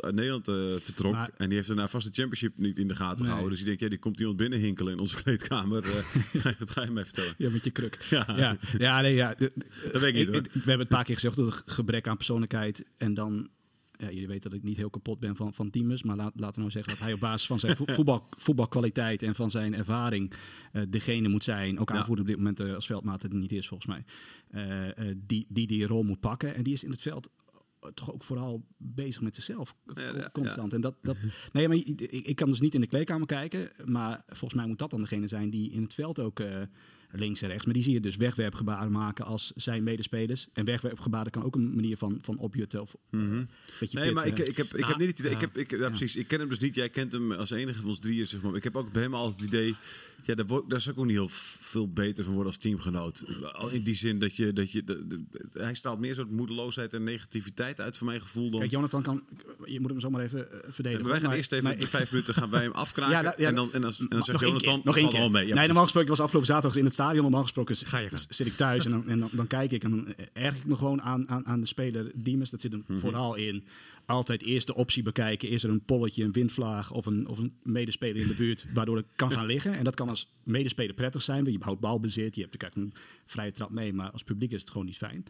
[SPEAKER 3] uit Nederland eh, vertrok.
[SPEAKER 5] Maar-
[SPEAKER 3] en die heeft daarna vast de championship niet in de gaten
[SPEAKER 5] Nee.
[SPEAKER 3] gehouden. Dus ik denk, ja, die komt iemand binnen hinkelen in onze kleedkamer. eh wat ga je mij vertellen?
[SPEAKER 5] Ja, met je kruk.
[SPEAKER 3] Ja.
[SPEAKER 5] Ja, ja, nee, ja.
[SPEAKER 3] Dat weet ik niet, hoor.
[SPEAKER 5] we hebben het een paar keer gezegd dat het gebrek aan persoonlijkheid en dan. Ja, jullie weten dat ik niet heel kapot ben van, van Teamers. Maar laat, laten we nou zeggen dat hij op basis van zijn vo- voetbal, voetbalkwaliteit en van zijn ervaring eh, degene moet zijn. Ook aanvoerder op dit moment eh, als veldmaat het niet is volgens mij. eh, die, die die rol moet pakken. En die is in het veld toch ook vooral bezig met zichzelf.
[SPEAKER 3] Ja, ja,
[SPEAKER 5] constant. En dat, dat, nee, maar ik, ik kan dus niet in de kleedkamer kijken. Maar volgens mij moet dat dan degene zijn die in het veld ook... eh, links en rechts. Maar die zie je dus wegwerpgebaren maken als zijn medespelers. En wegwerpgebaren kan ook een manier van, van opjutten of een beetje
[SPEAKER 3] Nee, maar ik,
[SPEAKER 5] pitten.
[SPEAKER 3] ik, heb, ik
[SPEAKER 2] Nou,
[SPEAKER 3] heb niet het idee.
[SPEAKER 2] ja.
[SPEAKER 3] Ik, heb, ik, ja, precies, ik ken hem dus niet. Jij kent hem als enige van ons drieën. Zeg maar. Ik heb ook bij hem altijd het idee. Ja, daar, word, daar zou ik ook niet heel veel beter van worden als teamgenoot. Al In die zin dat je. Dat je de, de- hij straalt meer soort moedeloosheid en negativiteit uit, voor mijn gevoel. Dan.
[SPEAKER 5] Kijk, Jonathan kan... Je moet hem zomaar even eh, verdedigen.
[SPEAKER 3] wij gaan
[SPEAKER 5] Maar-
[SPEAKER 3] eerst even
[SPEAKER 5] maar ik-
[SPEAKER 3] vijf minuten gaan wij hem afkraken.
[SPEAKER 5] Ja, nou, ja,
[SPEAKER 3] en dan, en dan, en dan
[SPEAKER 5] nog
[SPEAKER 3] zegt Jonathan,
[SPEAKER 5] nog één keer.
[SPEAKER 3] allemaal mee.
[SPEAKER 5] Nee, normaal gesproken, ik was afgelopen zaterdag in het stadion. Normaal gesproken
[SPEAKER 2] Ga je gaan.
[SPEAKER 5] s- zit ik thuis en, dan, en dan, dan kijk ik en dan erg ik me gewoon aan, aan, aan de speler Diemers. Dat zit hem
[SPEAKER 3] Mhm.
[SPEAKER 5] vooral in. Altijd eerst de optie bekijken. Is er een polletje, een windvlaag of een, of een medespeler in de buurt waardoor ik kan gaan liggen. En dat kan als medespeler prettig zijn. want Je houdt balbezit, je hebt een vrije trap mee. Maar als publiek is het gewoon niet fijn.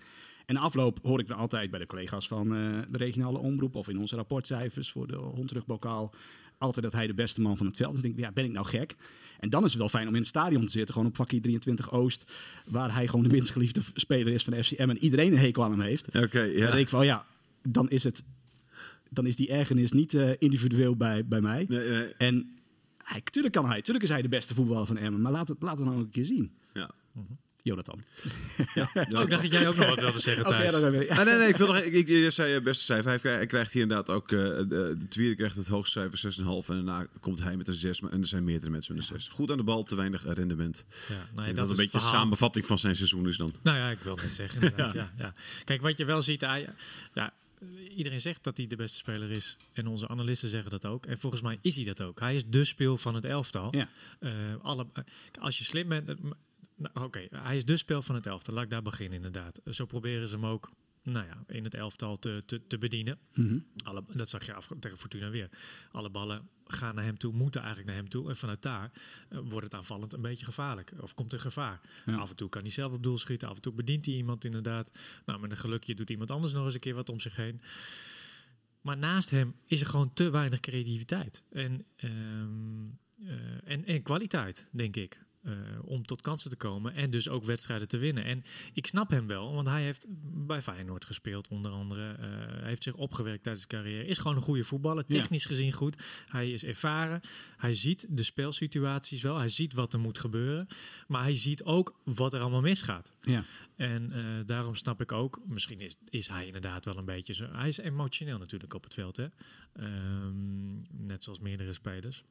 [SPEAKER 5] En na afloop hoor ik dan altijd bij de collega's van eh, de regionale omroep of in onze rapportcijfers voor de hondterugbokaal altijd dat hij de beste man van het veld is. Dan denk ik, ja, ben ik nou gek? En dan is het wel fijn om in het stadion te zitten, gewoon op vakkie 23 Oost, waar hij gewoon de minst geliefde speler is van de FCM en iedereen een hekel aan hem heeft.
[SPEAKER 3] Oké, ja.
[SPEAKER 5] Dan denk ik van, ja, dan is het, dan is die ergernis niet eh, individueel bij, bij mij.
[SPEAKER 3] Nee, nee.
[SPEAKER 5] En hij, tuurlijk kan hij, tuurlijk is hij de beste voetballer van Emmen, maar laat het, laat het nou een keer zien.
[SPEAKER 3] Ja.
[SPEAKER 5] Jonathan.
[SPEAKER 2] Oh, ik dacht dat jij ook nog wat wilde zeggen, Thijs.
[SPEAKER 5] we-
[SPEAKER 3] Ah, nee, nee, ik wil nog, ik, ik, je zei eh, beste cijfer. Hij krijgt, hij krijgt hier inderdaad ook, eh, de, de Twier krijgt het hoogste cijfer 6,5. En daarna komt hij met een 6. Maar, en er zijn meerdere mensen met een 6. Goed aan de bal, te weinig rendement.
[SPEAKER 2] Ja, dat,
[SPEAKER 3] dat
[SPEAKER 2] is
[SPEAKER 3] een beetje een samenvatting van zijn seizoen is dan.
[SPEAKER 2] Nou ja, ik wil net zeggen. inderdaad, ja. Ja, Kijk, wat je wel ziet, ja, iedereen zegt dat hij de beste speler is. En onze analisten zeggen dat ook. En volgens mij is hij dat ook. Hij is de speel van het elftal.
[SPEAKER 5] Ja.
[SPEAKER 2] Eh, alle, eh, als je slim bent. eh, nou, Oké, hij is de speel van het elftal. Laat ik daar beginnen, inderdaad. Zo proberen ze hem ook. Nou ja, in het elftal te, te, te bedienen.
[SPEAKER 5] Mhm.
[SPEAKER 2] Alle, dat zag je af, tegen Fortuna weer. Alle ballen gaan naar hem toe, moeten eigenlijk naar hem toe. En vanuit daar eh, wordt het aanvallend een beetje gevaarlijk. Of komt er gevaar.
[SPEAKER 5] Ja.
[SPEAKER 2] Af en toe kan hij zelf op doel schieten. Af en toe bedient hij iemand inderdaad. Nou, met een gelukje doet iemand anders nog eens een keer wat om zich heen. Maar naast hem is er gewoon te weinig creativiteit. En, ehm, eh, en, en kwaliteit, denk ik. Eh, om tot kansen te komen en dus ook wedstrijden te winnen. En ik snap hem wel, want hij heeft bij Feyenoord gespeeld onder andere. Eh, hij heeft zich opgewerkt tijdens zijn carrière. Is gewoon een goede voetballer,
[SPEAKER 5] Ja.
[SPEAKER 2] technisch gezien goed. Hij is ervaren. Hij ziet de spelsituaties wel. Hij ziet wat er moet gebeuren. Maar hij ziet ook wat er allemaal misgaat.
[SPEAKER 5] Ja.
[SPEAKER 2] En eh, daarom snap ik ook, misschien is, is hij inderdaad wel een beetje zo. Hij is emotioneel natuurlijk op het veld, hè? Ehm, net zoals meerdere spelers.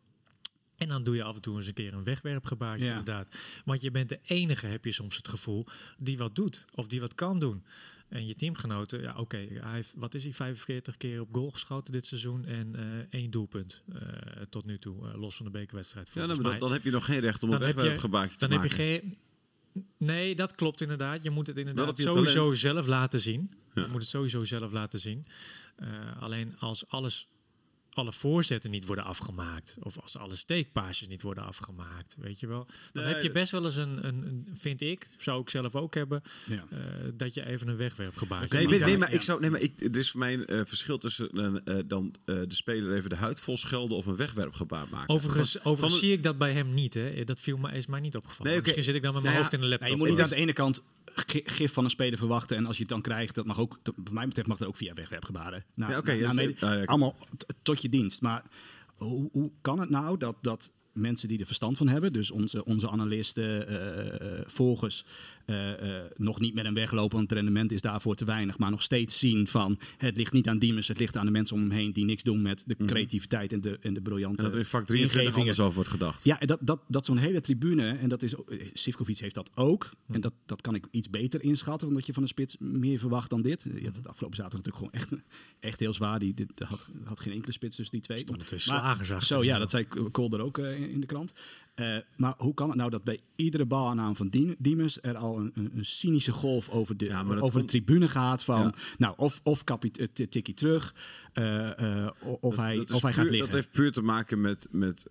[SPEAKER 2] En dan doe je af en toe eens een keer een wegwerpgebaartje,
[SPEAKER 5] Ja.
[SPEAKER 2] inderdaad. Want je bent de enige, heb je soms het gevoel, die wat doet. Of die wat kan doen. En je teamgenoten, ja oké, hij heeft, wat is hij, 45 keer op goal geschoten dit seizoen en eh, één doelpunt eh, tot nu toe, eh, los van de bekerwedstrijd.
[SPEAKER 3] Ja,
[SPEAKER 2] volgens
[SPEAKER 3] dan, dan, heb je nog geen recht om een
[SPEAKER 2] heb
[SPEAKER 3] wegwerpgebaartje te
[SPEAKER 2] Dan heb
[SPEAKER 3] maken.
[SPEAKER 2] je geen. Nee, dat klopt inderdaad. Je moet het inderdaad sowieso
[SPEAKER 3] talent.
[SPEAKER 2] zelf laten zien.
[SPEAKER 3] Ja.
[SPEAKER 2] Je moet het sowieso zelf laten zien. Alleen als alles, alle voorzetten niet worden afgemaakt, of als alle steekpaasjes niet worden afgemaakt, weet je wel, dan
[SPEAKER 3] Nee,
[SPEAKER 2] heb je best wel eens een, een, een vind ik, zou ik zelf ook hebben,
[SPEAKER 5] Ja.
[SPEAKER 2] eh, dat je even een wegwerpgebaar.
[SPEAKER 3] Nee, nee,
[SPEAKER 5] ja.
[SPEAKER 3] maar ik zou, nee, maar ik, er is voor mij een eh, verschil tussen eh, eh, dan eh, de speler even de huid vol schelden of een wegwerpgebaar maken.
[SPEAKER 2] Overigens,
[SPEAKER 3] Van-
[SPEAKER 2] overigens
[SPEAKER 3] van-
[SPEAKER 2] zie ik dat bij hem niet. Hè. Dat viel me, is mij niet opgevallen.
[SPEAKER 3] Nee.
[SPEAKER 2] Misschien zit ik dan met mijn
[SPEAKER 3] Nou ja,
[SPEAKER 2] hoofd in de
[SPEAKER 5] Ja,
[SPEAKER 2] laptop.
[SPEAKER 5] je moet niet aan de ene kant gif van een speler verwachten. En als je het dan krijgt, dat mag ook, wat mij betreft, mag dat ook via wegwerpgebaren. Nou,
[SPEAKER 3] Ja, oké,
[SPEAKER 5] nou, nou,
[SPEAKER 3] ah,
[SPEAKER 5] allemaal tot je dienst. Maar hoe, hoe kan het nou dat, dat mensen die er verstand van hebben, dus onze, onze analisten, eh, eh, volgers, eh, eh, nog niet met hem weglopen, want het rendement is daarvoor te weinig, maar nog steeds zien van het ligt niet aan Diemers, het ligt aan de mensen om hem heen die niks doen met de creativiteit en de, en de briljante
[SPEAKER 3] en dat er in vak 23
[SPEAKER 5] ingevingen.
[SPEAKER 3] anders over wordt gedacht.
[SPEAKER 5] Ja, dat, dat, dat zo'n hele tribune, en dat is, eh, Sivkovic heeft dat ook. En dat, dat kan ik iets beter inschatten, omdat je van een spits meer verwacht dan dit. Je had het afgelopen zaterdag natuurlijk gewoon echt, echt heel zwaar. Die, dit had, had geen enkele spits tussen die twee.
[SPEAKER 2] Stonden twee
[SPEAKER 5] Maar-
[SPEAKER 2] slagers
[SPEAKER 5] Zo, ja, dat zei Kolder ook in de krant. Eh, maar hoe kan het nou dat bij iedere balaanname van Dien- Diemers er al een, een, een cynische golf over de,
[SPEAKER 3] Ja,
[SPEAKER 5] over de tribune gaat van,
[SPEAKER 3] Ja.
[SPEAKER 5] nou, of, of eh, tikkie terug, eh, of, hij,
[SPEAKER 3] Dat
[SPEAKER 5] of hij
[SPEAKER 3] puur-
[SPEAKER 5] gaat liggen.
[SPEAKER 3] Dat heeft puur te maken met, met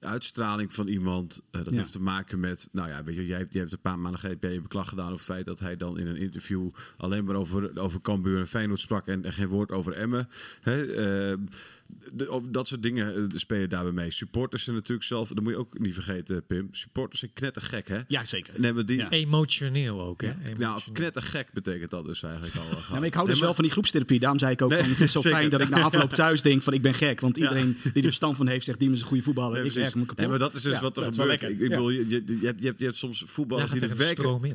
[SPEAKER 3] uitstraling van iemand. Dat
[SPEAKER 5] Ja.
[SPEAKER 3] heeft te maken met, nou ja, weet je, jij, hebt- jij hebt een paar maanden geleden beklag gedaan over het feit dat hij dan in een interview alleen maar over, over Cambuur en Feyenoord sprak en, en geen woord over Emmen. Hè, de- dat soort dingen eh, spelen daarbij mee. Supporters zijn natuurlijk zelf, dat moet je ook niet vergeten, Pim. Supporters zijn knettergek, hè?
[SPEAKER 5] Ja, zeker.
[SPEAKER 3] Nee, maar die,
[SPEAKER 5] Ja.
[SPEAKER 2] Emotioneel ook, hè?
[SPEAKER 3] Nou,
[SPEAKER 2] Emotioneel.
[SPEAKER 3] knettergek betekent dat dus eigenlijk al.
[SPEAKER 5] Ja, maar ik hou dus
[SPEAKER 3] Nee,
[SPEAKER 5] wel van die groepstherapie. Daarom zei ik ook,
[SPEAKER 3] Nee,
[SPEAKER 5] van, het is zo
[SPEAKER 3] zeker.
[SPEAKER 5] fijn dat ik na afloop thuis denk van ik ben gek. Want
[SPEAKER 3] Ja.
[SPEAKER 5] iedereen die er verstand van heeft zegt, die is een goede voetballer.
[SPEAKER 3] Nee,
[SPEAKER 5] ik
[SPEAKER 3] precies.
[SPEAKER 5] erg me kapot.
[SPEAKER 3] Nee, maar dat is dus
[SPEAKER 5] Ja,
[SPEAKER 3] wat er gebeurt. Ik,
[SPEAKER 5] Ja.
[SPEAKER 3] bedoel, je, je, je, hebt, je, hebt, je hebt soms voetballers die er werkelijk...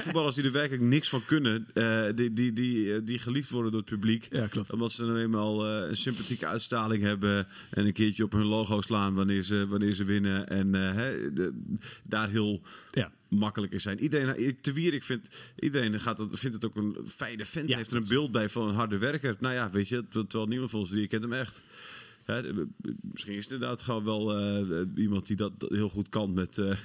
[SPEAKER 3] voetballers die er werkelijk niks van kunnen. eh, die, die, die, eh, die geliefd worden door het publiek.
[SPEAKER 5] Ja, klopt.
[SPEAKER 3] Omdat ze nou eenmaal eh, een sympathieke uitstraling hebben. En een keertje op hun logo slaan wanneer ze, wanneer ze winnen. En eh, hè, de- daar heel
[SPEAKER 5] Ja.
[SPEAKER 3] makkelijk in zijn. Iedereen, te wier, ik vind, iedereen gaat het, vindt het ook een fijne vent.
[SPEAKER 5] Ja,
[SPEAKER 3] heeft er een beeld bij van een harde werker. Nou ja, weet je, terwijl niemand volgens die kent hem echt. Hè, de- misschien is het inderdaad gewoon wel eh, iemand die dat heel goed kan met eh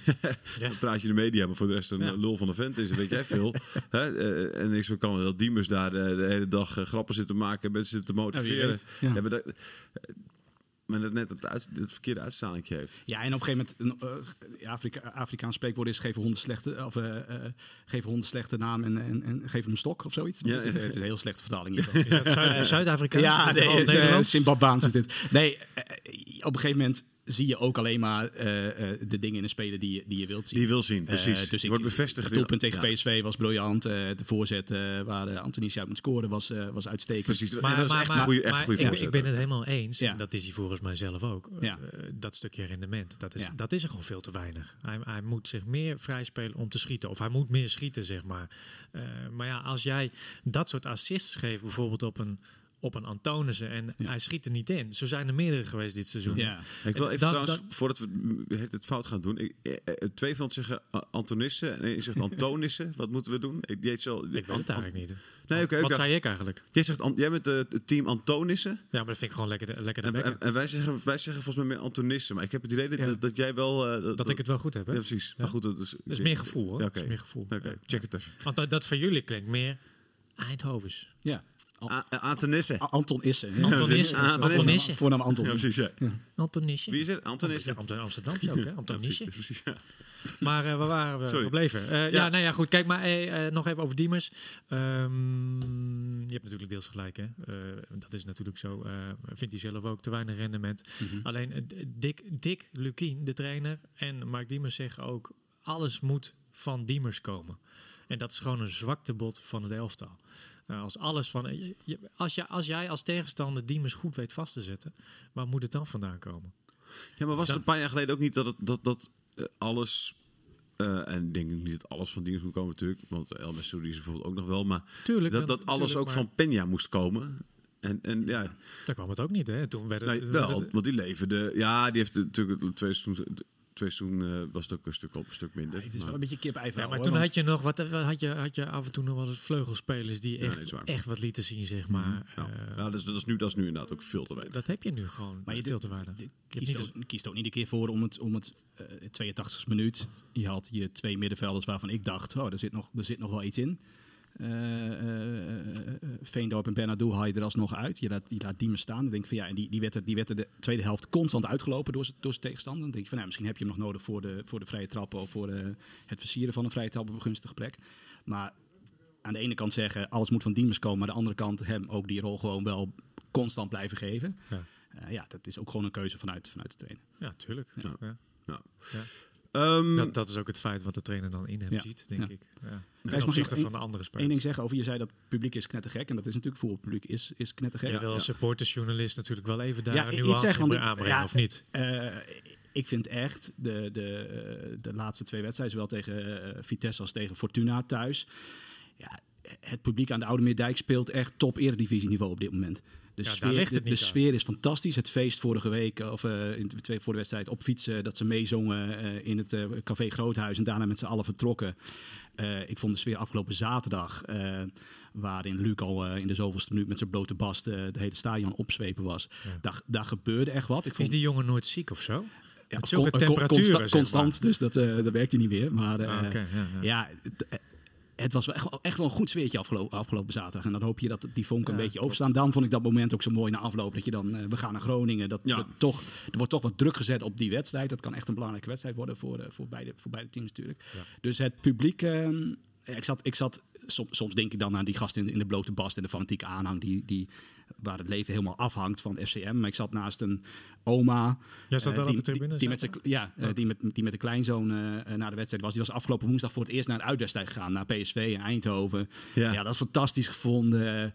[SPEAKER 2] Ja.
[SPEAKER 3] een praatje in de media, maar voor de rest een
[SPEAKER 2] Ja.
[SPEAKER 3] lul van de vent is. Weet jij veel? Hè, eh, en niks van kan dat Diemers daar eh, de hele dag eh, grappen zitten maken, mensen zitten te motiveren.
[SPEAKER 5] Ja.
[SPEAKER 3] Maar dat, net het, uit, het verkeerde uitstraling heeft.
[SPEAKER 5] Ja, en op een gegeven moment, een, Afrika, Afrikaans spreekwoord is geven honden slechte, of, eh, eh, geven honden slechte naam en, en, en geven hem een stok of zoiets.
[SPEAKER 3] Ja,
[SPEAKER 5] het, is,
[SPEAKER 3] ja.
[SPEAKER 5] het is een heel slechte vertaling hiervan.
[SPEAKER 2] Is dat Zuid-Afrikaans?
[SPEAKER 5] Ja,
[SPEAKER 2] Of
[SPEAKER 5] nee, het? Zimbabweans is dit. Nee, op een gegeven moment zie je ook alleen maar eh, eh, de dingen in een speler die, je- die je wilt zien.
[SPEAKER 3] Die je wil zien, precies.
[SPEAKER 5] Eh, dus ik,
[SPEAKER 3] wordt bevestigd.
[SPEAKER 5] Het doelpunt tegen
[SPEAKER 3] Ja.
[SPEAKER 5] PSV was briljant. eh, de voorzet eh, waar uh, Antonici uit moet scoren was, eh, was uitstekend.
[SPEAKER 3] Precies.
[SPEAKER 2] Maar,
[SPEAKER 3] dat is echt
[SPEAKER 2] maar-
[SPEAKER 3] een goede, echt goede
[SPEAKER 2] ik,
[SPEAKER 3] voorzet.
[SPEAKER 2] ik ben het helemaal eens.
[SPEAKER 5] Ja.
[SPEAKER 2] En dat is hij volgens mij zelf ook.
[SPEAKER 5] Ja.
[SPEAKER 2] Eh, dat stukje rendement, dat is,
[SPEAKER 5] Ja.
[SPEAKER 2] dat is er gewoon veel te weinig. Hij, hij moet zich meer vrijspelen om te schieten. Of hij moet meer schieten, zeg maar. Eh, maar ja, als jij dat soort assists geeft, bijvoorbeeld op een, op een Antonissen... en
[SPEAKER 5] Ja.
[SPEAKER 2] hij schiet er niet in. Zo zijn er meerdere geweest dit seizoen.
[SPEAKER 5] Ja.
[SPEAKER 3] Ik wil even
[SPEAKER 2] Dat-
[SPEAKER 3] trouwens,
[SPEAKER 2] dat-
[SPEAKER 3] voordat we het- het fout gaan doen. Ik, eh, eh, twee van ons zeggen uh, Antonissen en één zegt Antonissen. Wat moeten we doen? Ik, jij, zal,
[SPEAKER 2] Ik weet het eigenlijk niet.
[SPEAKER 3] Nee, oké.
[SPEAKER 2] Wat zei ik eigenlijk?
[SPEAKER 3] Jij, zegt, jij bent eh, het team Antonissen.
[SPEAKER 2] Ja, maar dat vind ik gewoon lekker lekker
[SPEAKER 3] En, en, en wij, zeggen, wij zeggen volgens mij meer Antonissen. Maar ik heb het idee dat,
[SPEAKER 5] Ja.
[SPEAKER 3] dat, dat jij wel... eh,
[SPEAKER 2] dat ik het wel goed heb, hè?
[SPEAKER 3] Ja, precies.
[SPEAKER 2] Ja.
[SPEAKER 3] Maar goed, dat is...
[SPEAKER 2] Dat is meer gevoel, hoor.
[SPEAKER 3] Ja,
[SPEAKER 2] Dat
[SPEAKER 3] oké.
[SPEAKER 2] is meer gevoel.
[SPEAKER 3] Oké,
[SPEAKER 2] Ja.
[SPEAKER 3] check het even.
[SPEAKER 2] Want dat, dat voor jullie klinkt meer Eindhovens.
[SPEAKER 5] Ja. Anton Issen.
[SPEAKER 2] Anton Issen.
[SPEAKER 3] Ah,
[SPEAKER 2] Anton.
[SPEAKER 5] Voornaam Anton.
[SPEAKER 3] Ja, precies, ja.
[SPEAKER 2] Antonisje.
[SPEAKER 3] Wie is het? Antonissen.
[SPEAKER 2] Ja, Amsterdamse ook, hè?
[SPEAKER 3] Precies, ja.
[SPEAKER 2] Maar eh, waar waren we
[SPEAKER 3] Sorry.
[SPEAKER 2] gebleven? Eh, ja.
[SPEAKER 3] Ja.
[SPEAKER 2] nou ja, goed. Kijk, maar eh, nog even over Diemers. Ehm, je hebt natuurlijk deels gelijk, hè. Eh, dat is natuurlijk zo. eh, vindt hij zelf ook te weinig rendement.
[SPEAKER 3] Mhm.
[SPEAKER 2] Alleen Dick, Dick Lukien, de trainer, en Mark Diemers zeggen ook... alles moet van Diemers komen. En dat is gewoon een zwaktebod van het elftal. Eh, als, alles van, als, je, als jij als tegenstander Diemers goed weet vast te zetten... waar moet het dan vandaan komen?
[SPEAKER 3] Ja, maar was het
[SPEAKER 2] Dan-
[SPEAKER 3] een paar jaar geleden ook niet dat, het, dat, dat eh, alles... eh, en ik denk niet dat alles van dienst moet komen natuurlijk. Want El Messoudi is bijvoorbeeld ook nog wel. Maar
[SPEAKER 2] Tuurlijk.
[SPEAKER 3] dat, dat alles ook van Peña moest komen. En, en ja,
[SPEAKER 2] Daar kwam het ook niet, hè? Toen werd het,
[SPEAKER 3] nee,
[SPEAKER 2] werd
[SPEAKER 3] wel.
[SPEAKER 2] het-
[SPEAKER 3] want die leverde... Ja, die heeft natuurlijk het twee seizoenen... Twee seizoenen eh, was het ook een stuk op, een stuk minder.
[SPEAKER 5] Het is
[SPEAKER 3] Maar-
[SPEAKER 5] wel een beetje kip
[SPEAKER 2] Ja, maar toen had je nog wat had je, had je af en toe nog wel eens vleugelspelers die
[SPEAKER 3] Ja, nee,
[SPEAKER 2] echt, echt wat lieten zien, zeg maar.
[SPEAKER 3] Ja,
[SPEAKER 2] Eh,
[SPEAKER 3] ja, dat, is, dat, is nu, dat is nu inderdaad ook veel te weinig.
[SPEAKER 2] dat heb je nu gewoon.
[SPEAKER 5] Maar je
[SPEAKER 2] veel te weinig.
[SPEAKER 5] Je kiest, ook, kiest ook niet een keer voor om het, om het eh 82e minuut. Je had je twee middenvelders waarvan ik dacht, oh, er zit nog, er zit nog wel iets in. Eh, eh, eh, Veendorp en Bernardo haal je er alsnog uit. Je laat, je laat Diemen staan. Dan denk ik van ja, en die, die, werd er, die werd er de tweede helft constant uitgelopen door, door zijn tegenstander. Dan denk ik van nou, misschien heb je hem nog nodig voor de, voor de vrije trappen of voor de, het versieren van een vrije trap op een gunstige plek. Maar aan de ene kant zeggen alles moet van Diemers komen, maar aan de andere kant hem ook die rol gewoon wel constant blijven geven.
[SPEAKER 2] Ja.
[SPEAKER 5] Eh, ja, dat is ook gewoon een keuze vanuit, vanuit de trainer.
[SPEAKER 2] Ja, tuurlijk. Ja.
[SPEAKER 3] Ja. Ehm,
[SPEAKER 2] Dat, dat is ook het feit wat de trainer dan in hem
[SPEAKER 5] Ja.
[SPEAKER 2] ziet, denk
[SPEAKER 5] Ja.
[SPEAKER 2] ik. Ja. Ten opzichte van de andere
[SPEAKER 5] Eén
[SPEAKER 2] spelers.
[SPEAKER 5] ding zeggen over, je zei dat het publiek is knettergek. En dat is natuurlijk voetbalpubliek is, is knettergek.
[SPEAKER 2] Je wil als supportersjournalist natuurlijk wel even daar een nuance
[SPEAKER 5] ik-
[SPEAKER 2] aanbrengen, of niet?
[SPEAKER 5] Eh, ik vind echt de, de, de laatste twee wedstrijden, zowel tegen eh, Vitesse als tegen Fortuna thuis. Ja, het publiek aan de Oude Meerdijk speelt echt top eredivisieniveau op dit moment. De,
[SPEAKER 2] Ja,
[SPEAKER 5] sfeer, de,
[SPEAKER 2] het
[SPEAKER 5] sfeer is fantastisch. Het feest vorige week, of eh, in twee voor de wedstrijd op fietsen, dat ze meezongen eh, in het eh, Café Groothuis en daarna met z'n allen vertrokken. Ik vond de sfeer afgelopen zaterdag, waarin Luc al in de zoveelste minuut met zijn blote bast de hele stadion opzwepen was.
[SPEAKER 2] Ja.
[SPEAKER 5] Daar, daar gebeurde echt wat. Ik
[SPEAKER 2] Is
[SPEAKER 5] vond,
[SPEAKER 2] die jongen nooit ziek of zo?
[SPEAKER 5] ja, con-
[SPEAKER 2] temperaturen,
[SPEAKER 5] consta- constant, dus dat, dat werkt hij niet meer. Maar
[SPEAKER 2] Ah, ja.
[SPEAKER 5] Het, was wel echt, wel- echt wel een goed sfeertje afgelopen, afgelopen zaterdag. En dan hoop je dat die vonk een
[SPEAKER 2] Ja,
[SPEAKER 5] beetje overstaan. Daarom vond ik dat moment ook zo mooi na afloop. Dat je dan, eh, we gaan naar Groningen. Dat,
[SPEAKER 3] Ja.
[SPEAKER 5] dat toch, er wordt toch wat druk gezet op die wedstrijd. Dat kan echt een belangrijke wedstrijd worden voor, eh, voor, beide, voor beide teams natuurlijk.
[SPEAKER 2] Ja.
[SPEAKER 5] Dus het publiek, ehm, ik zat... Ik zat Soms, soms denk ik dan aan die gasten in, in de blote bast en de fanatieke aanhang die, die waar het leven helemaal afhangt van FCM. Maar ik zat naast een oma.
[SPEAKER 2] Jij zat
[SPEAKER 5] eh,
[SPEAKER 2] wel
[SPEAKER 5] die,
[SPEAKER 2] op de tribune?
[SPEAKER 5] Die, met zijn, ja, eh,
[SPEAKER 2] Ja.
[SPEAKER 5] die, met, die met de kleinzoon eh, naar de wedstrijd was. Die was afgelopen woensdag voor het eerst naar een uitwedstrijd gegaan. Naar PSV in Eindhoven.
[SPEAKER 3] Ja.
[SPEAKER 5] Ja, dat is fantastisch gevonden.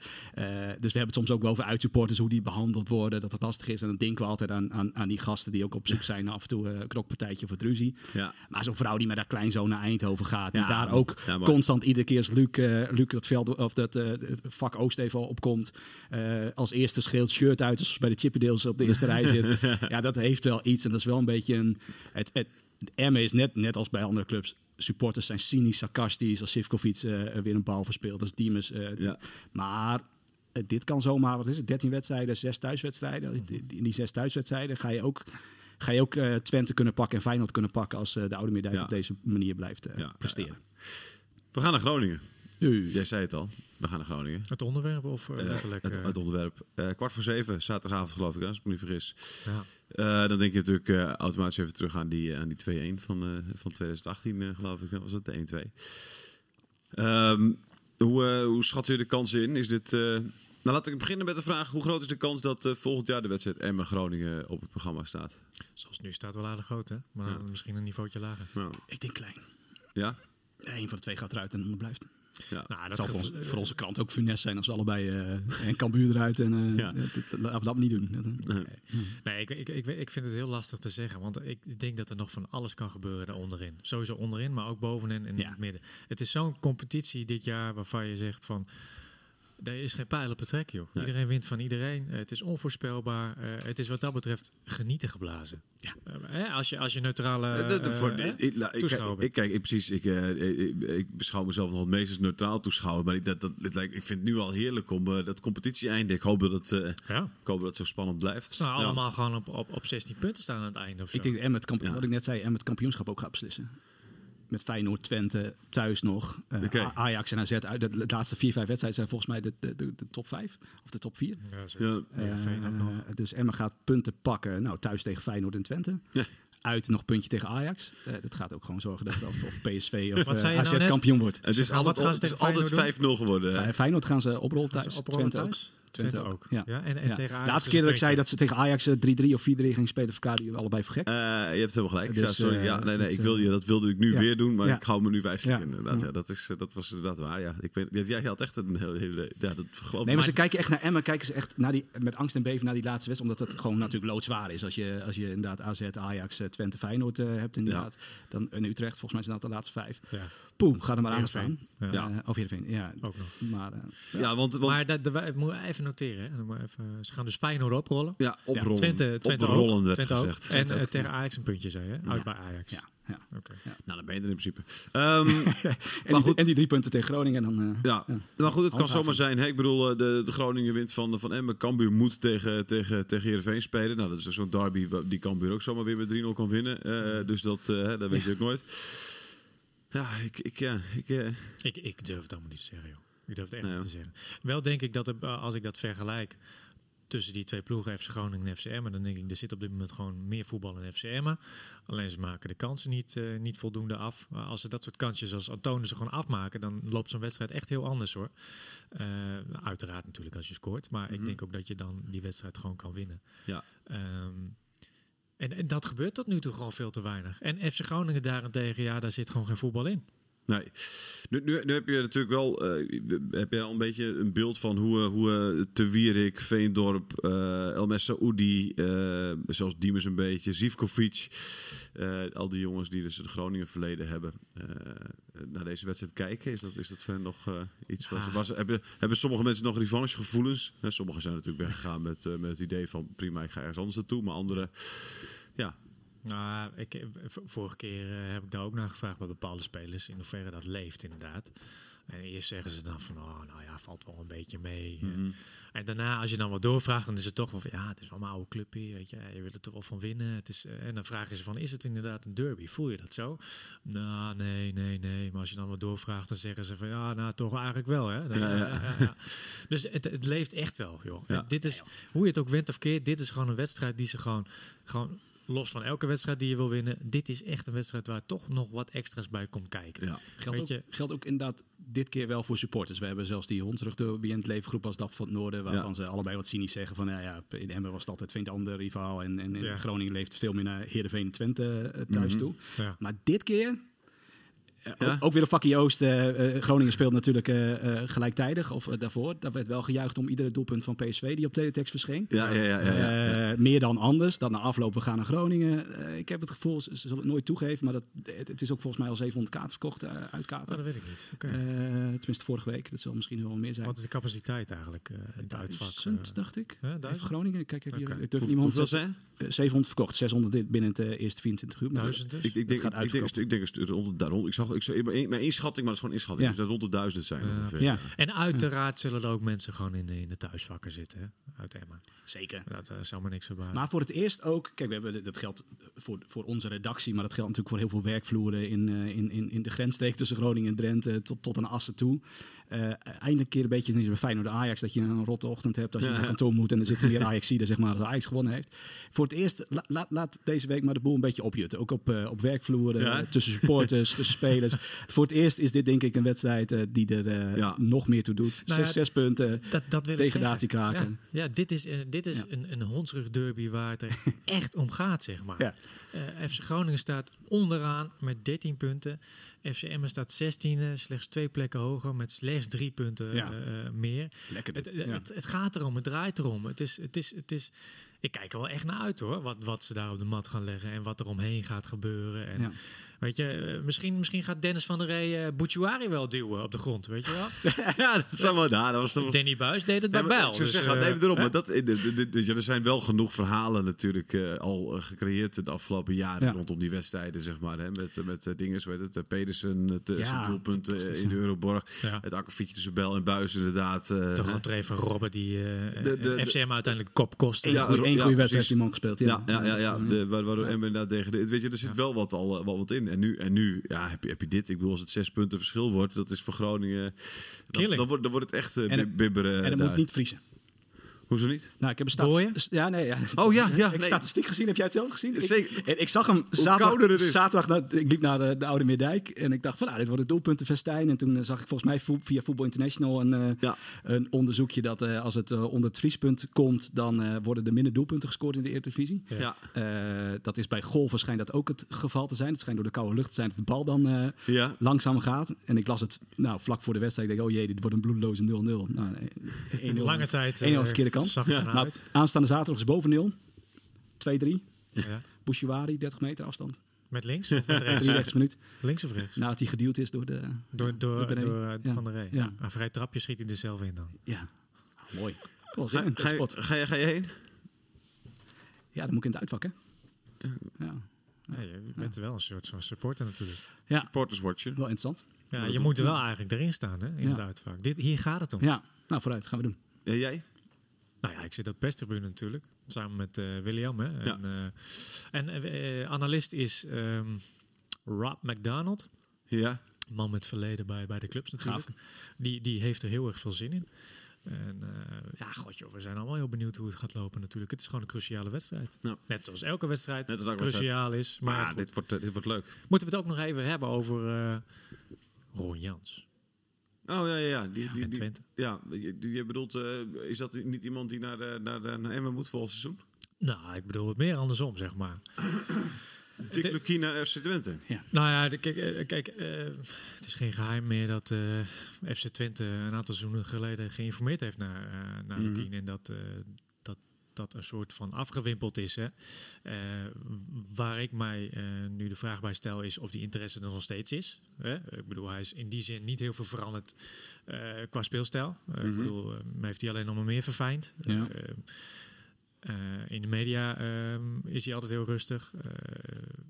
[SPEAKER 5] Dus we hebben het soms ook wel over uitsupporters, hoe die behandeld worden. Dat het lastig is. En dan denken we altijd aan, aan, aan die gasten die ook op zoek zijn af en toe een knokpartijtje of het ruzie.
[SPEAKER 3] Ja.
[SPEAKER 5] Maar zo'n vrouw die met haar kleinzoon naar Eindhoven gaat.
[SPEAKER 3] Ja,
[SPEAKER 5] daar ook constant iedere keer als Luc, Luc dat, veld, of dat vak Oost even opkomt. als eerste scheelt shirt uit als bij de Chippendales op de eerste rij zit. Ja, dat heeft wel iets. En dat is wel een beetje een... Het, het, Emmen is net, net als bij andere clubs. Supporters zijn cynisch, sarcastisch. Als Sivkovic eh, weer een bal verspeelt. Als Diemers. eh,
[SPEAKER 3] Ja.
[SPEAKER 5] Maar eh, dit kan zomaar, wat is het, 13 wedstrijden, 6 thuiswedstrijden. In die zes thuiswedstrijden ga je ook, ga je ook eh, Twente kunnen pakken en Feyenoord kunnen pakken als eh, de oude Meerdijk
[SPEAKER 3] Ja.
[SPEAKER 5] op deze manier blijft eh,
[SPEAKER 3] ja,
[SPEAKER 5] presteren.
[SPEAKER 3] We gaan naar Groningen. Jij zei het al. We gaan naar Groningen.
[SPEAKER 2] Het onderwerp of eh,
[SPEAKER 3] Eh,
[SPEAKER 2] letterlijk?
[SPEAKER 3] het, het onderwerp. Eh, kwart voor zeven, zaterdagavond geloof ik, hè, als ik me niet vergis.
[SPEAKER 2] ja.
[SPEAKER 3] Eh, dan denk je natuurlijk eh, automatisch even terug aan die, aan die 2-1 van, eh, van 2018, eh, geloof ik. Was het de 1-2? Ehm, hoe, hoe schat u de kans in? Is dit... eh, nou, laat ik beginnen met de vraag. Hoe groot is de kans dat eh, volgend jaar de wedstrijd Emmen-Groningen op het programma staat?
[SPEAKER 2] Zoals het nu staat wel aardig groot, hè? Maar
[SPEAKER 3] Ja.
[SPEAKER 2] misschien een niveautje lager.
[SPEAKER 5] Ik denk klein.
[SPEAKER 3] ja?
[SPEAKER 5] Eén van de twee gaat eruit en de ander blijft.
[SPEAKER 3] Ja.
[SPEAKER 2] Nou,
[SPEAKER 5] Het
[SPEAKER 2] dat
[SPEAKER 5] zal voor,
[SPEAKER 2] gevo-
[SPEAKER 5] ons- voor onze krant ook funest zijn als we allebei eh en Cambuur eruit. En, eh,
[SPEAKER 3] Ja.
[SPEAKER 5] dat- dat- laten we dat niet doen.
[SPEAKER 3] Nee.
[SPEAKER 2] Nee, ik, ik, ik, ik vind het heel lastig te zeggen. Want ik denk dat er nog van alles kan gebeuren daar onderin. Sowieso onderin, maar ook bovenin en in
[SPEAKER 5] Ja.
[SPEAKER 2] het midden. Het is zo'n competitie dit jaar waarvan je zegt van... Er is geen pijl op het trek, joh.
[SPEAKER 3] Nee.
[SPEAKER 2] Iedereen wint van iedereen. Eh, het is onvoorspelbaar. Eh, het is wat dat betreft genieten geblazen.
[SPEAKER 5] Ja.
[SPEAKER 2] Eh, hè, als, je, als je neutrale...
[SPEAKER 3] Eh, de- de- voor-
[SPEAKER 2] hè,
[SPEAKER 3] ik, nou, ik,
[SPEAKER 2] toeschouwer
[SPEAKER 3] ik,
[SPEAKER 2] bent.
[SPEAKER 3] kijk, ik, precies, ik, eh, ik, ik beschouw mezelf nog het meest als neutraal toeschouwer. Maar ik, dat, dat, het lijkt- ik vind het nu al heerlijk om eh, dat competitie eindigt. Ik hoop dat het, eh,
[SPEAKER 2] Ja.
[SPEAKER 3] ik hoop dat het zo spannend blijft.
[SPEAKER 2] Ze nou
[SPEAKER 3] Ja.
[SPEAKER 2] allemaal gewoon op, op, op 16 punten staan aan het einde of zo.
[SPEAKER 5] Ik denk dat Emmet, kamp-
[SPEAKER 3] Ja.
[SPEAKER 5] wat ik net zei, Emmet kampioenschap ook gaat beslissen. Met Feyenoord, Twente, thuis nog. eh, Ajax en AZ uit. De, de laatste vier, vijf wedstrijden zijn volgens mij de, de, de, de top vijf. Of de top vier.
[SPEAKER 2] Ja.
[SPEAKER 3] Ja.
[SPEAKER 5] Eh, dus Emma gaat punten pakken. Nou, thuis tegen Feyenoord en Twente.
[SPEAKER 3] Ja.
[SPEAKER 5] Uit nog puntje tegen Ajax. Eh, dat gaat ook gewoon zorgen dat of, of PSV of
[SPEAKER 2] je nou
[SPEAKER 5] AZ kampioen wordt.
[SPEAKER 3] Het is
[SPEAKER 2] Wat
[SPEAKER 3] altijd,
[SPEAKER 2] gaan ze
[SPEAKER 3] het is
[SPEAKER 2] tegen
[SPEAKER 3] altijd
[SPEAKER 2] Feyenoord
[SPEAKER 3] 5-0 geworden.
[SPEAKER 5] Feyenoord gaan ze oprollen
[SPEAKER 2] Gaan
[SPEAKER 5] thuis.
[SPEAKER 2] ze oprollen
[SPEAKER 5] Twente ook.
[SPEAKER 2] thuis?
[SPEAKER 5] Twente,
[SPEAKER 2] Twente
[SPEAKER 5] ook. Ja.
[SPEAKER 2] Ja, en, en
[SPEAKER 5] Ja.
[SPEAKER 2] tegen Ajax
[SPEAKER 5] Laatste keer dat ik zei dat ze tegen Ajax eh, 3-3 of 4-3 gingen spelen, verklaarden jullie allebei voor gek.
[SPEAKER 3] Eh, je hebt helemaal gelijk.
[SPEAKER 5] Dus,
[SPEAKER 3] ja, sorry.
[SPEAKER 5] eh,
[SPEAKER 3] ja, nee, nee,
[SPEAKER 5] het,
[SPEAKER 3] ik wilde, je- dat wilde ik nu weer doen, maar ik hou me nu wijselijk
[SPEAKER 5] Ja.
[SPEAKER 3] inderdaad.
[SPEAKER 5] Ja.
[SPEAKER 3] Ja, dat, is, eh, dat was inderdaad waar. Ja. Ik weet, jij had echt een hele... hele ja, dat geloof
[SPEAKER 5] Nee, maar ze kijken echt naar Emmen, kijken ze echt naar die, met angst en beven naar die laatste wedstrijd. Omdat het gewoon natuurlijk loodzwaar is. Als je, als je inderdaad AZ, Ajax, eh, Twente, Feyenoord eh, hebt inderdaad. Dan, en Utrecht, volgens mij zijn dat de laatste vijf.
[SPEAKER 2] Ja,
[SPEAKER 5] Poem, ga er maar aan staan.
[SPEAKER 2] Ja.
[SPEAKER 5] Ja. of Heerenveen, ja.
[SPEAKER 2] ook nog.
[SPEAKER 5] Maar eh,
[SPEAKER 3] Ja, want, want
[SPEAKER 2] Maar dat, we even noteren. Hè. Moet even, ze gaan dus Feyenoord oprollen.
[SPEAKER 3] ja, oprollen.
[SPEAKER 2] Twente, Twente
[SPEAKER 3] oprollen werd
[SPEAKER 2] Twente
[SPEAKER 3] gezegd.
[SPEAKER 2] En
[SPEAKER 5] Twente
[SPEAKER 2] eh,
[SPEAKER 5] ook,
[SPEAKER 2] tegen
[SPEAKER 5] ja.
[SPEAKER 2] Ajax een puntje, zei je? Uit bij Ajax.
[SPEAKER 5] ja, ja.
[SPEAKER 2] Oké.
[SPEAKER 3] Nou, dan ben je er in principe. Ehm,
[SPEAKER 5] En, die, en die drie punten tegen Groningen. En dan, eh,
[SPEAKER 3] Ja, maar goed, het kan zomaar zijn. Hè? Ik bedoel, eh, de, de Groningen wint van, van Emmen. Cambuur moet tegen, tegen, tegen Heerenveen spelen. Nou, dat is dus zo'n derby die Cambuur ook zomaar weer met 3-0 kan winnen. Eh, dus dat, eh, hè, dat weet je ook nooit. Ja, ik... ik, ja, ik eh,
[SPEAKER 2] Ik, ik durf het allemaal niet te zeggen, joh. Ik durf het echt
[SPEAKER 3] Nee,
[SPEAKER 2] niet te zeggen. Wel denk ik dat er, eh, als ik dat vergelijk tussen die twee ploegen, FC Groningen en FCM, dan denk ik, er zit op dit moment gewoon meer voetbal in FCM. Alleen ze maken de kansen niet, eh, niet voldoende af. Maar als ze dat soort kansjes als Antonen ze gewoon afmaken, dan loopt zo'n wedstrijd echt heel anders hoor. Uiteraard natuurlijk als je scoort, maar ik
[SPEAKER 3] Mhm.
[SPEAKER 2] denk ook dat je dan die wedstrijd gewoon kan winnen.
[SPEAKER 3] Ja.
[SPEAKER 2] Ehm, en, en dat gebeurt tot nu toe gewoon veel te weinig. En FC Groningen daarentegen, ja, daar zit gewoon geen voetbal in.
[SPEAKER 3] Nee. Nu, nu, nu heb je natuurlijk wel eh, heb je al een beetje een beeld van hoe, eh, hoe eh, Te Wierik, Veendorp, eh El Messaoudi, eh zelfs Diemers een beetje, Zivkovic. al die jongens die dus het Groningen verleden hebben. naar deze wedstrijd kijken. Is dat, is dat hen nog iets? Was,
[SPEAKER 2] Ah.
[SPEAKER 3] was, hebben, hebben sommige mensen nog revanchegevoelens? Sommigen zijn natuurlijk weggegaan met, met het idee van prima, ik ga ergens anders naartoe. Maar anderen, ja,
[SPEAKER 2] Nou, ik, eh, vorige keer eh, heb ik daar ook naar gevraagd bij bepaalde spelers in hoeverre dat leeft inderdaad. En eerst zeggen ze dan van, oh, nou ja, valt wel een beetje mee. eh.
[SPEAKER 3] Mhm.
[SPEAKER 2] En daarna, als je dan wat doorvraagt, dan is het toch wel van, ja, het is wel een oude clubje, weet je. Je wil er toch wel van winnen. Het is, en dan vragen ze van, is het inderdaad een derby? Voel je dat zo? Nou, nee, nee, nee. Maar als je dan wat doorvraagt, dan zeggen ze van, ja, nou, toch eigenlijk wel, hè. Dan-
[SPEAKER 3] Ja, ja.
[SPEAKER 2] ja, ja. Dus het, het leeft echt wel, joh. Dit is, hoe je het ook went of keert, dit is gewoon een wedstrijd die ze gewoon, gewoon los van elke wedstrijd die je wil winnen, dit is echt een wedstrijd waar toch nog wat extra's bij komt kijken.
[SPEAKER 3] Ja.
[SPEAKER 5] Geldt ook,
[SPEAKER 2] je-
[SPEAKER 5] geldt ook inderdaad dit keer wel voor supporters. We hebben zelfs die hondsrugderby in het leefgroep als Dag van het Noorden, waarvan
[SPEAKER 3] Ja.
[SPEAKER 5] ze allebei wat cynisch zeggen van, ja, ja in Emmen was het altijd vind ander rivaal en, en in
[SPEAKER 2] Ja.
[SPEAKER 5] Groningen leeft veel meer naar Heerenveen en Twente eh, thuis toe.
[SPEAKER 2] Ja.
[SPEAKER 5] Maar dit keer,
[SPEAKER 3] Ja?
[SPEAKER 5] ook, weer een vakkie Oost. eh, eh, Groningen speelt natuurlijk eh, eh, gelijktijdig, of daarvoor. Daar werd wel gejuicht om iedere doelpunt van PSV die op teletext verscheen.
[SPEAKER 3] Ja, ja, ja. ja, ja.
[SPEAKER 5] Eh, meer dan anders. Dat na afloop we gaan naar Groningen. Eh, ik heb het gevoel, ze, ze zullen het nooit toegeven, maar dat, het, het is ook volgens mij al 700 kaarten verkocht uh, uit kaarten.
[SPEAKER 2] dat weet ik niet. Oké.
[SPEAKER 5] Eh, tenminste vorige week. Dat zal misschien wel meer zijn.
[SPEAKER 2] Wat is de capaciteit eigenlijk eh, het uitvak?
[SPEAKER 5] Duizend, dacht ik. Even? Groningen. Kijk even hier.
[SPEAKER 2] Oké.
[SPEAKER 5] Ik durf
[SPEAKER 3] Hoe-
[SPEAKER 5] niet meer
[SPEAKER 3] Hoeveel
[SPEAKER 5] 100
[SPEAKER 3] zijn?
[SPEAKER 5] eh, 700 verkocht. 600 dit binnen het eerste 24 uur. Maar
[SPEAKER 2] Duizend dus?
[SPEAKER 3] Ik, ik, denk,
[SPEAKER 5] gaat
[SPEAKER 3] ik, denk, ik denk de- ik zag, ik zag mijn, inschatting, maar dat is gewoon inschatting.
[SPEAKER 5] Ja.
[SPEAKER 3] Dus dat rond de duizend zijn. Ongeveer.
[SPEAKER 5] Ja,
[SPEAKER 2] En uiteraard zullen er ook mensen gewoon in de, in de thuisvakken zitten, hè? uit Emma.
[SPEAKER 5] zeker.
[SPEAKER 2] Dat uh, zal me niks verbazen.
[SPEAKER 5] Maar voor het eerst ook, kijk, we hebben, dat geldt voor, voor onze redactie, maar dat geldt natuurlijk voor heel veel werkvloeren in, eh, in, in, in de grensstreek tussen Groningen en Drenthe tot, tot aan Assen toe. Eh, eindelijk een keer een beetje, niet bij Feyenoord Ajax, dat je een rotte ochtend hebt als je
[SPEAKER 3] Ja.
[SPEAKER 5] naar kantoor moet en er zitten meer Ajaxiden, zeg maar, als Ajax gewonnen heeft. Voor het eerst, la- laat, laat deze week maar de boel een beetje opjutten. Ook op, eh, op werkvloeren,
[SPEAKER 3] Ja.
[SPEAKER 5] tussen supporters, tussen spelers. Voor het eerst is dit denk ik een wedstrijd eh, die er eh,
[SPEAKER 3] Ja.
[SPEAKER 5] nog meer toe doet.
[SPEAKER 2] Nou
[SPEAKER 5] zes, zes punten.
[SPEAKER 2] dat, dat wil
[SPEAKER 5] Degradatie kraken.
[SPEAKER 2] Ja, dit is, eh, dit is een, een hondsrug derby waar het er echt om gaat, zeg maar. Eh, FC Groningen staat onderaan met 13 punten. FC Emmen staat 16e, slechts twee plekken hoger met slechts drie punten
[SPEAKER 5] Ja.
[SPEAKER 2] eh, eh, meer.
[SPEAKER 5] Lekker
[SPEAKER 2] Het,
[SPEAKER 5] dit.
[SPEAKER 2] het,
[SPEAKER 5] Ja.
[SPEAKER 2] het, het gaat erom, het draait erom. Het is, het is, het is, ik kijk er wel echt naar uit hoor, wat, wat ze daar op de mat gaan leggen en wat er omheen gaat gebeuren. En,
[SPEAKER 5] Ja.
[SPEAKER 2] Weet je, eh, misschien, misschien gaat Dennis van der Rey uh, Bouchouari wel duwen op de grond, weet je wel?
[SPEAKER 3] ja, dat zou wel daar. Dat was toch
[SPEAKER 2] Danny Buis deed het bij
[SPEAKER 3] Ja, maar
[SPEAKER 2] Bijl.
[SPEAKER 3] Ik zou
[SPEAKER 2] dus,
[SPEAKER 3] zeggen,
[SPEAKER 2] eh,
[SPEAKER 3] nee, daarom.
[SPEAKER 2] hè?
[SPEAKER 3] Maar dat, de, de, de- de- ja, er zijn wel genoeg verhalen natuurlijk eh, al eh, gecreëerd de afgelopen jaren
[SPEAKER 5] Ja.
[SPEAKER 3] rondom die wedstrijden, zeg maar. Hè, met met eh, dingen, zo heet het, eh, Pedersen, het eh,
[SPEAKER 5] Ja,
[SPEAKER 3] zijn doelpunt eh, in de. Euroborg.
[SPEAKER 2] Ja.
[SPEAKER 3] Het akkefietje tussen Bel en Buis inderdaad. eh,
[SPEAKER 2] De rentree van Robben die eh,
[SPEAKER 3] De- de- de-
[SPEAKER 2] FCM uiteindelijk kop kostte.
[SPEAKER 5] Eén
[SPEAKER 3] Ja,
[SPEAKER 5] één
[SPEAKER 3] ja,
[SPEAKER 5] goede wedstrijd die man gespeeld.
[SPEAKER 3] Ja, ja, ja, ja.
[SPEAKER 5] eh,
[SPEAKER 3] waardoor Emmen inderdaad tegen de, weet je, er zit wel wat al eh, wel wat in. En nu, en nu ja, heb, je, heb je dit. Ik bedoel, als het zes punten verschil wordt, dat is voor Groningen. Dan, dan, wordt, dan wordt het echt eh,
[SPEAKER 5] En
[SPEAKER 3] bibberen.
[SPEAKER 5] En het moet niet vriezen.
[SPEAKER 3] Hoezo niet?
[SPEAKER 5] Nou, ik heb een stats-
[SPEAKER 2] Dooien?
[SPEAKER 5] s- Ja, nee, ja.
[SPEAKER 3] Oh ja, ja.
[SPEAKER 5] ik heb
[SPEAKER 3] nee.
[SPEAKER 5] statistiek gezien. Heb jij het zelf gezien? Ik-
[SPEAKER 3] Zeker.
[SPEAKER 5] en ik zag hem zaterdag.
[SPEAKER 3] het is.
[SPEAKER 5] zaterdag ik liep naar de, de Oude Meerdijk. En ik dacht van, nou, dit wordt het doelpuntenfestijn. En toen eh, zag ik volgens mij vo- via Football International een, eh,
[SPEAKER 3] Ja.
[SPEAKER 5] een onderzoekje dat eh, als het onder het vriespunt komt, dan eh, worden er minder doelpunten gescoord in de Eredivisie.
[SPEAKER 3] Ja.
[SPEAKER 5] Eh, dat is bij golven schijnt dat ook het geval te zijn. Het schijnt door de koude lucht te zijn dat de bal dan eh,
[SPEAKER 3] Ja.
[SPEAKER 5] langzaam gaat. En ik las het nou, vlak voor de wedstrijd. Ik denk, oh jee, dit wordt een bloedeloze 0-0. Nou, 1-0.
[SPEAKER 2] Lange tijd
[SPEAKER 5] 1-0
[SPEAKER 2] eh,
[SPEAKER 5] verkeerde kant.
[SPEAKER 2] zag naar
[SPEAKER 5] Maar
[SPEAKER 2] uit.
[SPEAKER 5] aanstaande zaterdag is boven 0. 2-3.
[SPEAKER 2] Ja.
[SPEAKER 5] Bouchouari, 30 meter afstand.
[SPEAKER 2] Met links of met rechts?
[SPEAKER 5] 33 minuut.
[SPEAKER 2] links of rechts?
[SPEAKER 5] Nadat hij geduwd is door de...
[SPEAKER 2] Door, door,
[SPEAKER 5] de
[SPEAKER 2] door eh,
[SPEAKER 5] Ja.
[SPEAKER 2] Van der Rey.
[SPEAKER 5] Ja.
[SPEAKER 2] Een vrij trapje schiet hij er zelf in dan.
[SPEAKER 5] Ja, Ah, mooi. Wel
[SPEAKER 3] Ga, ga, je,
[SPEAKER 5] spot.
[SPEAKER 3] ga, je, ga je heen?
[SPEAKER 5] Ja, dan moet ik in het uitvak, hè? Ja,
[SPEAKER 2] Ja, je bent wel een soort van supporter natuurlijk.
[SPEAKER 5] ja
[SPEAKER 3] Porters Watcher.
[SPEAKER 5] wel interessant.
[SPEAKER 2] Ja, je moet er wel eigenlijk erin staan hè, in
[SPEAKER 5] Ja.
[SPEAKER 2] het uitvak. Dit, hier gaat het om.
[SPEAKER 5] Ja, nou vooruit, gaan we doen.
[SPEAKER 3] En jij?
[SPEAKER 2] Nou ja, ik zit op perstribune natuurlijk. Samen met eh, William. Hè. En, eh, en eh, analist is ehm, Rob McDonald.
[SPEAKER 3] Ja.
[SPEAKER 2] Man met verleden bij, bij de clubs natuurlijk. Die, die heeft er heel erg veel zin in. En ja, god joh, we zijn allemaal heel benieuwd hoe het gaat lopen natuurlijk. Het is gewoon een cruciale wedstrijd. Net zoals elke wedstrijd
[SPEAKER 3] Net als elke
[SPEAKER 2] cruciaal is. Maar,
[SPEAKER 3] dit, wordt, dit wordt leuk.
[SPEAKER 2] moeten we het ook nog even hebben over Ron Jans
[SPEAKER 3] Oh ja, ja, ja. Die, die,
[SPEAKER 2] en
[SPEAKER 3] die,
[SPEAKER 2] Twente.
[SPEAKER 3] ja je, die- je bedoelt, eh, is dat niet iemand die naar, de, naar, de, naar Emmen moet volgend seizoen?
[SPEAKER 2] Nou, ik bedoel het meer andersom, zeg maar.
[SPEAKER 3] Dick Lukien naar FC Twente.
[SPEAKER 2] Nou ja, de- kijk, eh, kijk eh, het is geen geheim meer dat eh, FC Twente een aantal seizoenen geleden geïnformeerd heeft naar, eh naar
[SPEAKER 3] Mhm.
[SPEAKER 2] Lukien. En dat, eh, dat een soort van afgewimpeld is. Hè. Eh, waar ik mij eh, nu de vraag bij stel is of die interesse er nog steeds is. Hè. Ik bedoel, hij is in die zin niet heel veel veranderd eh, qua speelstijl. Ik
[SPEAKER 3] Mhm.
[SPEAKER 2] bedoel, heeft hij alleen nog maar meer verfijnd.
[SPEAKER 5] Ja.
[SPEAKER 2] In de media ehm, is hij altijd heel rustig.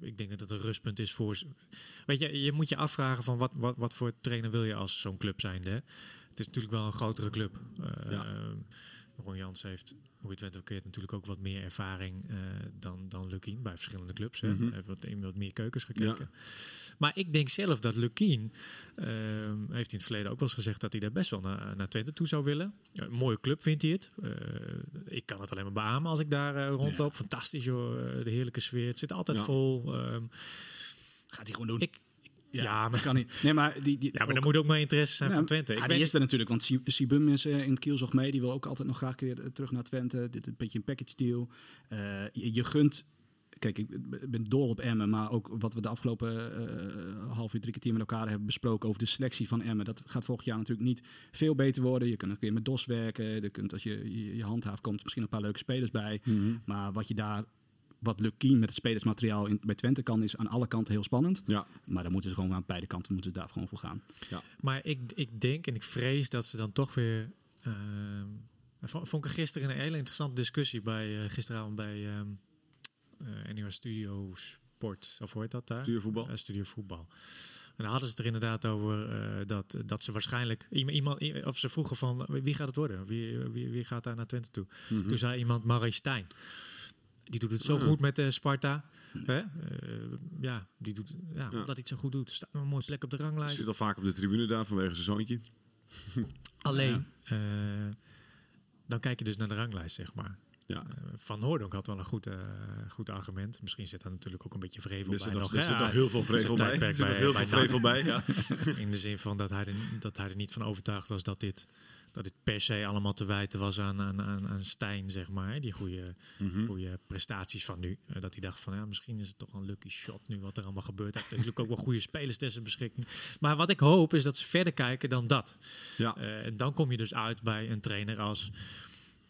[SPEAKER 2] Ik denk dat het een rustpunt is voor. Weet je, je moet je afvragen van wat, wat, wat voor trainer wil je als zo'n club zijnde. Hè? Het is natuurlijk wel een grotere club.
[SPEAKER 3] Ja.
[SPEAKER 2] Ron Jans heeft, hoe je het went ook keert, natuurlijk ook wat meer ervaring eh, dan, dan Lukien bij verschillende clubs. Hè.
[SPEAKER 3] Mhm.
[SPEAKER 2] Hij heeft wat, in wat meer keukens gekeken. Maar ik denk zelf dat Lukien, ehm, heeft in het verleden ook wel eens gezegd dat hij daar best wel naar, naar Twente toe zou willen. Ja, een mooie club vindt hij het. Eh, ik kan het alleen maar beamen als ik daar eh, rondloop. Fantastisch joh, de heerlijke sfeer. Het zit altijd
[SPEAKER 3] Ja.
[SPEAKER 2] vol. ehm,
[SPEAKER 5] Gaat hij gewoon doen.
[SPEAKER 2] ik, ja, maar,
[SPEAKER 5] kan niet. Nee, maar die, die,
[SPEAKER 2] ja, maar
[SPEAKER 5] ook-
[SPEAKER 2] dan moet ook maar interesse zijn van Twente. Ik
[SPEAKER 5] ja, die is er natuurlijk, want Si- Sibum is eh, in het kielzog mee. Die wil ook altijd nog graag weer eh, terug naar Twente. Dit is een beetje een package deal. Eh, je, je gunt... Kijk, ik ben dol op Emmen, maar ook wat we de afgelopen half uur, drie kwartier met elkaar hebben besproken over de selectie van Emmen. Dat gaat volgend jaar natuurlijk niet veel beter worden. Je kunt ook weer met DOS werken. Je kunt, als je, je je handhaaf komt, misschien een paar leuke spelers bij.
[SPEAKER 3] Mhm.
[SPEAKER 5] Maar wat je daar, wat Lukien met het spelersmateriaal in, bij Twente kan, is aan alle kanten heel spannend.
[SPEAKER 3] Ja.
[SPEAKER 5] Maar dan moeten ze gewoon aan beide kanten moeten daar gewoon voor gaan.
[SPEAKER 2] Maar ik, ik denk en ik vrees dat ze dan toch weer. ehm vond, ik er gisteren een hele interessante discussie bij eh, gisteravond bij ehm eh NOS Studio Sport. Of hoe heet dat daar?
[SPEAKER 3] Studiovoetbal.
[SPEAKER 2] Eh, Studio Voetbal. En dan hadden ze het er inderdaad over eh, dat, dat ze waarschijnlijk iemand, of ze vroegen van wie gaat het worden? Wie, wie, wie gaat daar naar Twente toe?
[SPEAKER 3] Mhm.
[SPEAKER 2] Toen zei iemand Marie Stijn. Die doet het zo goed met eh, Sparta. Hè? Eh, ja, die doet, ja, omdat hij het zo goed doet. Staat een mooie plek op de ranglijst.
[SPEAKER 3] Zit al vaak op de tribune daar vanwege zijn zoontje.
[SPEAKER 2] Alleen, eh, dan kijk je dus naar de ranglijst, zeg maar.
[SPEAKER 3] Ja.
[SPEAKER 2] Van Hoordonk had wel een goed, goed argument. Misschien zit daar natuurlijk ook een beetje vrevel bij
[SPEAKER 3] nog,
[SPEAKER 2] nog.
[SPEAKER 3] er
[SPEAKER 2] hè?
[SPEAKER 3] zit nog heel veel vrevel bij. Er zit nog
[SPEAKER 2] bij-
[SPEAKER 3] heel
[SPEAKER 2] bij
[SPEAKER 3] veel vrevel bij. Ja.
[SPEAKER 2] In de zin van dat hij, er, dat hij er niet van overtuigd was dat dit, dat dit per se allemaal te wijten was aan, aan, aan, aan Stijn, zeg maar. Die goede,
[SPEAKER 3] Mhm.
[SPEAKER 2] goede prestaties van nu. Eh, dat hij dacht van, ja, misschien is het toch een lucky shot nu wat er allemaal gebeurt. Hij heeft natuurlijk ook wel goede spelers ter zijn beschikking. Maar wat ik hoop is dat ze verder kijken dan dat.
[SPEAKER 3] Ja.
[SPEAKER 2] Eh, en dan kom je dus uit bij een trainer als,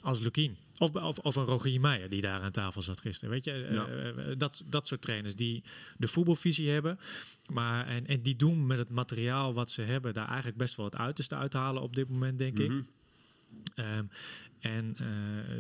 [SPEAKER 2] als Lukien. Of, of, of een Rogier Meijer die daar aan tafel zat gisteren. Weet je, Eh,
[SPEAKER 3] Ja.
[SPEAKER 2] eh, dat, dat soort trainers die de voetbalvisie hebben. Maar, en, en die doen met het materiaal wat ze hebben daar eigenlijk best wel het uiterste uithalen op dit moment, denk ik.
[SPEAKER 3] Mhm.
[SPEAKER 2] Ehm, en eh,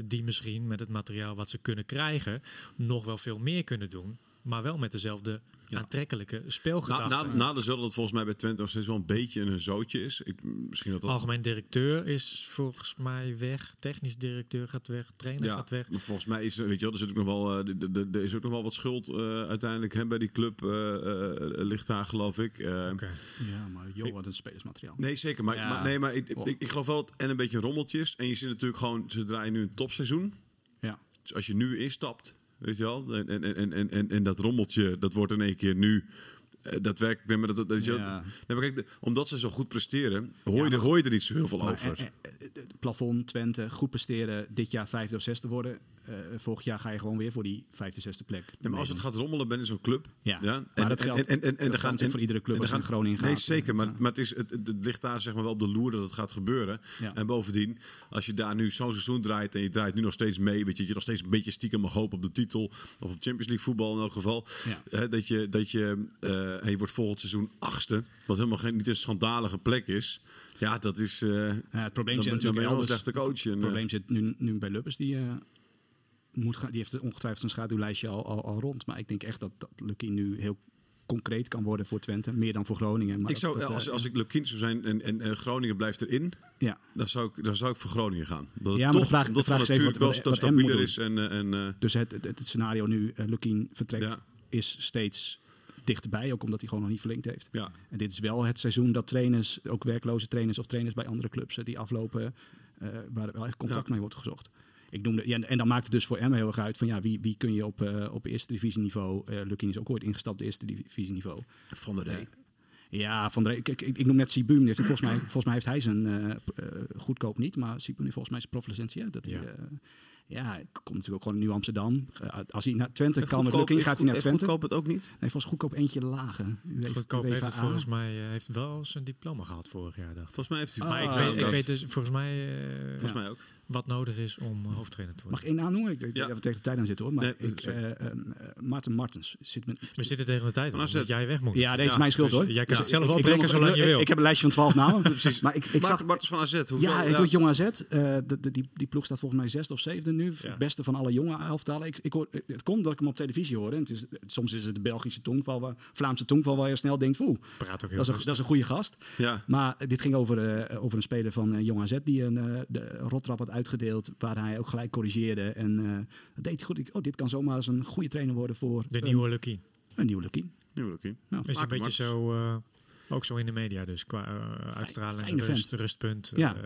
[SPEAKER 2] die misschien met het materiaal wat ze kunnen krijgen nog wel veel meer kunnen doen. Maar wel met dezelfde
[SPEAKER 3] Ja.
[SPEAKER 2] aantrekkelijke
[SPEAKER 3] Na,
[SPEAKER 2] speelgedachte.
[SPEAKER 3] na, nadeel is wel dat het volgens mij bij Twente nog steeds wel een beetje een zootje is. Ik, misschien dat dat...
[SPEAKER 2] Algemeen directeur is volgens mij weg. Technisch directeur gaat weg. Trainer
[SPEAKER 3] Ja,
[SPEAKER 2] gaat weg.
[SPEAKER 3] maar volgens mij is, weet je wel, er, zit ook nog wel, eh, de- de- de- er is ook nog wel wat schuld eh, uiteindelijk hè, bij die club. eh, eh, ligt daar, geloof ik. Eh,
[SPEAKER 2] Oké.
[SPEAKER 5] Ja, maar joh, wat een spelersmateriaal.
[SPEAKER 3] Nee, zeker. Maar,
[SPEAKER 5] Ja.
[SPEAKER 3] maar, nee, maar ik,
[SPEAKER 5] Oh.
[SPEAKER 3] ik, ik geloof wel dat en een beetje een rommeltje is. En je zit natuurlijk gewoon, ze draaien nu een topseizoen.
[SPEAKER 5] Ja.
[SPEAKER 3] Dus als je nu instapt, weet je wel, en, en, en, en, en, en dat rommeltje, dat wordt in één keer nu daadwerkelijk. Maar dat, dat, weet je
[SPEAKER 5] Ja.
[SPEAKER 3] nee, maar kijk, omdat ze zo goed presteren, hoor,
[SPEAKER 5] Ja,
[SPEAKER 3] je, er, hoor je er niet zo heel veel
[SPEAKER 5] Maar,
[SPEAKER 3] over.
[SPEAKER 5] eh, eh, eh, plafond, Twente, goed presteren. Dit jaar vijfde of zesde worden. Eh, volgend jaar ga je gewoon weer voor die vijfde, zesde plek.
[SPEAKER 3] Nee, maar als het gaat rommelen ben in zo'n club.
[SPEAKER 5] Ja,
[SPEAKER 3] Ja,
[SPEAKER 5] maar dat geldt,
[SPEAKER 3] en, en, en, en
[SPEAKER 5] dat geldt
[SPEAKER 3] gaan
[SPEAKER 5] natuurlijk voor iedere club
[SPEAKER 3] en
[SPEAKER 5] als je in Groningen
[SPEAKER 3] Nee,
[SPEAKER 5] gaat.
[SPEAKER 3] zeker. Maar,
[SPEAKER 5] Dat,
[SPEAKER 3] maar het, is, het, ligt daar zeg maar wel op de loer dat het gaat gebeuren.
[SPEAKER 5] Ja.
[SPEAKER 3] En bovendien, als je daar nu zo'n seizoen draait en je draait nu nog steeds mee, weet je, dat je nog steeds een beetje stiekem mag hopen op de titel of op Champions League voetbal in elk geval.
[SPEAKER 5] Ja.
[SPEAKER 3] Hè, dat je, dat je, eh, en je wordt volgend seizoen achtste, wat helemaal geen, niet een schandalige plek is. Ja, dat is. eh
[SPEAKER 5] Ja, het probleem
[SPEAKER 3] dan,
[SPEAKER 5] zit natuurlijk
[SPEAKER 3] een
[SPEAKER 5] elders.
[SPEAKER 3] slechte coach. En,
[SPEAKER 5] Het
[SPEAKER 3] eh,
[SPEAKER 5] probleem zit nu, nu bij Lubbers. Die, eh, moet gaan, die heeft ongetwijfeld een schaduwlijstje al, al, al rond. Maar ik denk echt dat, dat Lucky nu heel concreet kan worden voor Twente. Meer dan voor Groningen. Maar
[SPEAKER 3] ik zou,
[SPEAKER 5] dat,
[SPEAKER 3] als,
[SPEAKER 5] eh,
[SPEAKER 3] als ik Lukien zou zijn en, en, en Groningen blijft erin,
[SPEAKER 5] ja.
[SPEAKER 3] dan zou ik, dan zou ik voor Groningen gaan. Dat
[SPEAKER 5] Ja, maar
[SPEAKER 3] toch,
[SPEAKER 5] de vraag- de vraag is even wat-
[SPEAKER 3] wel
[SPEAKER 5] wat- wat
[SPEAKER 3] stabieler is. En, eh, en, eh,
[SPEAKER 5] Dus het, het, het scenario nu, uh, Lukien vertrekt,
[SPEAKER 3] Ja.
[SPEAKER 5] is steeds dichterbij. Ook omdat hij gewoon nog niet verlengd heeft.
[SPEAKER 3] ja.
[SPEAKER 5] En dit is wel het seizoen dat trainers, ook werkloze trainers of trainers bij andere clubs, eh, die aflopen, eh, waar wel echt contact
[SPEAKER 3] Ja.
[SPEAKER 5] mee wordt gezocht. Ik noemde, ja, en dan maakt het dus voor Emma heel erg uit van ja, wie, wie kun je op, eh, op eerste divisieniveau. Uh, Lukien is ook ooit ingestapt op eerste divisieniveau.
[SPEAKER 3] Van der Rey.
[SPEAKER 5] Ja, van de, ik, ik, ik noem net Sibum. Heeft, volgens, mij, volgens mij heeft hij zijn goedkoop niet, maar Sibum heeft volgens mij zijn proflicentie. Dat hij,
[SPEAKER 2] Ja.
[SPEAKER 5] Ja, hij komt natuurlijk ook gewoon nu Amsterdam. Eh, als hij naar Twente kan
[SPEAKER 3] Goedkoop-
[SPEAKER 5] Lukien, gaat hij naar Twente.
[SPEAKER 3] Goedkoop het ook niet?
[SPEAKER 5] Nee, volgens goedkoop eentje lager.
[SPEAKER 2] Goedkoop heeft het volgens mij eh, heeft wel zijn diploma gehad vorig jaar, dacht ik.
[SPEAKER 3] Volgens mij heeft hij...
[SPEAKER 5] Ah,
[SPEAKER 2] Maar ik,
[SPEAKER 5] Ah,
[SPEAKER 2] weet,
[SPEAKER 5] oké.
[SPEAKER 2] ik weet dus volgens mij eh,
[SPEAKER 3] Volgens mij ook.
[SPEAKER 2] wat nodig is om hoofdtrainer te
[SPEAKER 5] Mag
[SPEAKER 2] worden.
[SPEAKER 5] ik één naam noemen? Ik weet
[SPEAKER 3] Ja.
[SPEAKER 5] we tegen de tijd aan zitten hoor. Maar
[SPEAKER 3] Nee,
[SPEAKER 5] ik, eh, eh, Maarten Martens zit met...
[SPEAKER 2] We zitten tegen de tijd aan, omdat jij weg moet.
[SPEAKER 5] Ja, het is
[SPEAKER 3] Ja,
[SPEAKER 5] mijn schuld
[SPEAKER 2] dus
[SPEAKER 5] hoor.
[SPEAKER 2] jij kan
[SPEAKER 5] Dus
[SPEAKER 2] het zelf
[SPEAKER 5] ik- ik wil-
[SPEAKER 2] zolang
[SPEAKER 5] ik-
[SPEAKER 2] je wil.
[SPEAKER 5] Ik heb een lijstje van 12 namen.
[SPEAKER 3] Precies.
[SPEAKER 5] Maar ik, ik
[SPEAKER 3] Maarten
[SPEAKER 5] zag...
[SPEAKER 3] Bartels van AZ. Hoeveel,
[SPEAKER 5] Ja, hij doet Jong AZ. Eh, die ploeg staat volgens mij zesde of zevende nu.
[SPEAKER 2] Ja.
[SPEAKER 5] Het beste van alle jonge elftallen. Ik, ik hoor, het komt dat ik hem op televisie hoor. En het is, soms is het de Belgische tongval, waar, Vlaamse tongval, waar je snel denkt, oeh,
[SPEAKER 2] Praat ook heel
[SPEAKER 5] dat is, een, dat is een goede gast.
[SPEAKER 3] Ja.
[SPEAKER 5] Maar dit ging over, eh, over een speler van eh, Jong AZ die een eh, de rotrap had uitgedeeld. Waar hij ook gelijk corrigeerde. En eh, dat deed hij goed. Ik, oh, dit kan zomaar eens een goede trainer worden voor
[SPEAKER 2] De
[SPEAKER 5] een,
[SPEAKER 2] nieuwe Lucky.
[SPEAKER 5] een nieuwe Lukien.
[SPEAKER 3] Nu oké.
[SPEAKER 5] Nou,
[SPEAKER 2] Is een beetje
[SPEAKER 3] Max.
[SPEAKER 2] zo, eh, ook zo in de media dus, qua eh, uitstraling,
[SPEAKER 5] fijne
[SPEAKER 2] rust,
[SPEAKER 5] vent.
[SPEAKER 2] rustpunt.
[SPEAKER 5] Ja.
[SPEAKER 2] eh.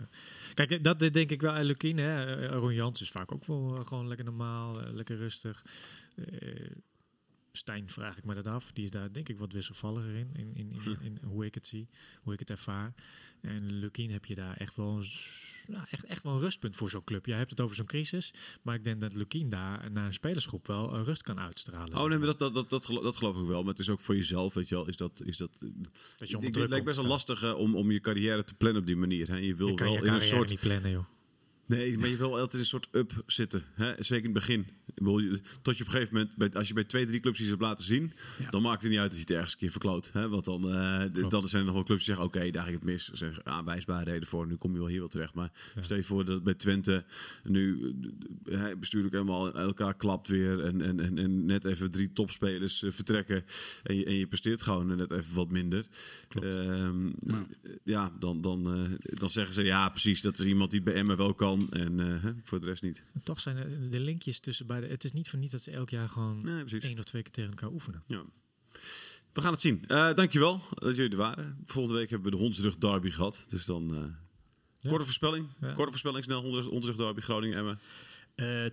[SPEAKER 2] kijk, dat denk ik wel Lukien. Hè. Eh, Ron Jans is vaak ook wel eh, gewoon lekker normaal, eh, lekker rustig. Stijn vraag ik me dat af. Die is daar denk ik wat wisselvalliger in, in, in, in, in hoe ik het zie, hoe ik het ervaar. En Lukien heb je daar echt wel, nou, echt, echt wel een rustpunt voor zo'n club. Jij hebt het over zo'n crisis, maar ik denk dat Lukien daar naar een spelersgroep wel een rust kan uitstralen.
[SPEAKER 3] Oh nee, maar dat, dat, dat, dat, gelo- dat geloof ik wel. Maar het is ook voor jezelf, weet je wel. Is dat, is dat,
[SPEAKER 2] Dat je onder
[SPEAKER 3] ik,
[SPEAKER 2] druk
[SPEAKER 3] het lijkt best wel lastig om, om je carrière te plannen op die manier. Hè. Je wil
[SPEAKER 2] Je
[SPEAKER 3] wel
[SPEAKER 2] je
[SPEAKER 3] in een soort
[SPEAKER 2] niet plannen, joh.
[SPEAKER 3] Nee, maar je wil altijd een soort up zitten. Hè? Zeker in het begin. Ik tot je op een gegeven moment, als je bij twee, drie clubs iets hebt laten zien,
[SPEAKER 5] Ja.
[SPEAKER 3] dan maakt het niet uit dat je het ergens een keer verkloot. Hè? Want dan, eh, dan zijn er nog wel clubs die zeggen, oké, daar ging het mis. Er zijn aanwijsbare reden voor, nu kom je wel hier wel terecht. Maar stel je voor dat bij Twente nu eh, hè, bestuurlijk helemaal elkaar klapt weer en, en, en, en net even drie topspelers eh, vertrekken en je, en je presteert gewoon net even wat minder. Ehm, Ja, dan, dan, eh, dan zeggen ze, ja precies, dat is iemand die bij Emmen wel kan en eh, hè, voor de rest niet.
[SPEAKER 2] Toch zijn er de linkjes tussen beide. Het is niet voor niet dat ze elk jaar gewoon
[SPEAKER 3] Nee,
[SPEAKER 2] één of twee keer tegen elkaar oefenen.
[SPEAKER 3] Ja. We gaan het zien. Eh, dankjewel dat jullie er waren. Volgende week hebben we de Hondsrug Derby gehad. Dus dan eh,
[SPEAKER 2] Ja.
[SPEAKER 3] korte voorspelling.
[SPEAKER 2] Ja.
[SPEAKER 3] Korte voorspelling snel. Hondsrug Hondsrug Derby, Groningen, Emmen.
[SPEAKER 5] Eh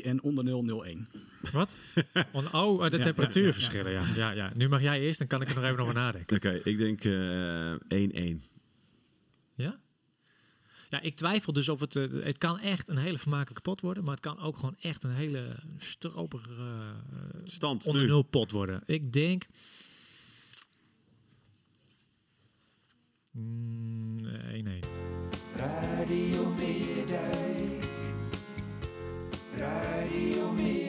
[SPEAKER 5] 2-3 en onder 0-0-1.
[SPEAKER 2] Wat? On, oh, de
[SPEAKER 5] Ja,
[SPEAKER 2] temperatuurverschillen, ja, ja. Ja, Nu mag jij eerst, dan kan ik er nog even over nadenken.
[SPEAKER 3] Oké, ik denk eh, 1-1.
[SPEAKER 2] Ja, ik twijfel dus of het. Eh, het kan echt een hele vermakelijke pot worden. Maar het kan ook gewoon echt een hele stroperige. Eh,
[SPEAKER 3] Stand.
[SPEAKER 2] Onder nul pot worden. Ik denk. Mm, nee.
[SPEAKER 4] Radio Radio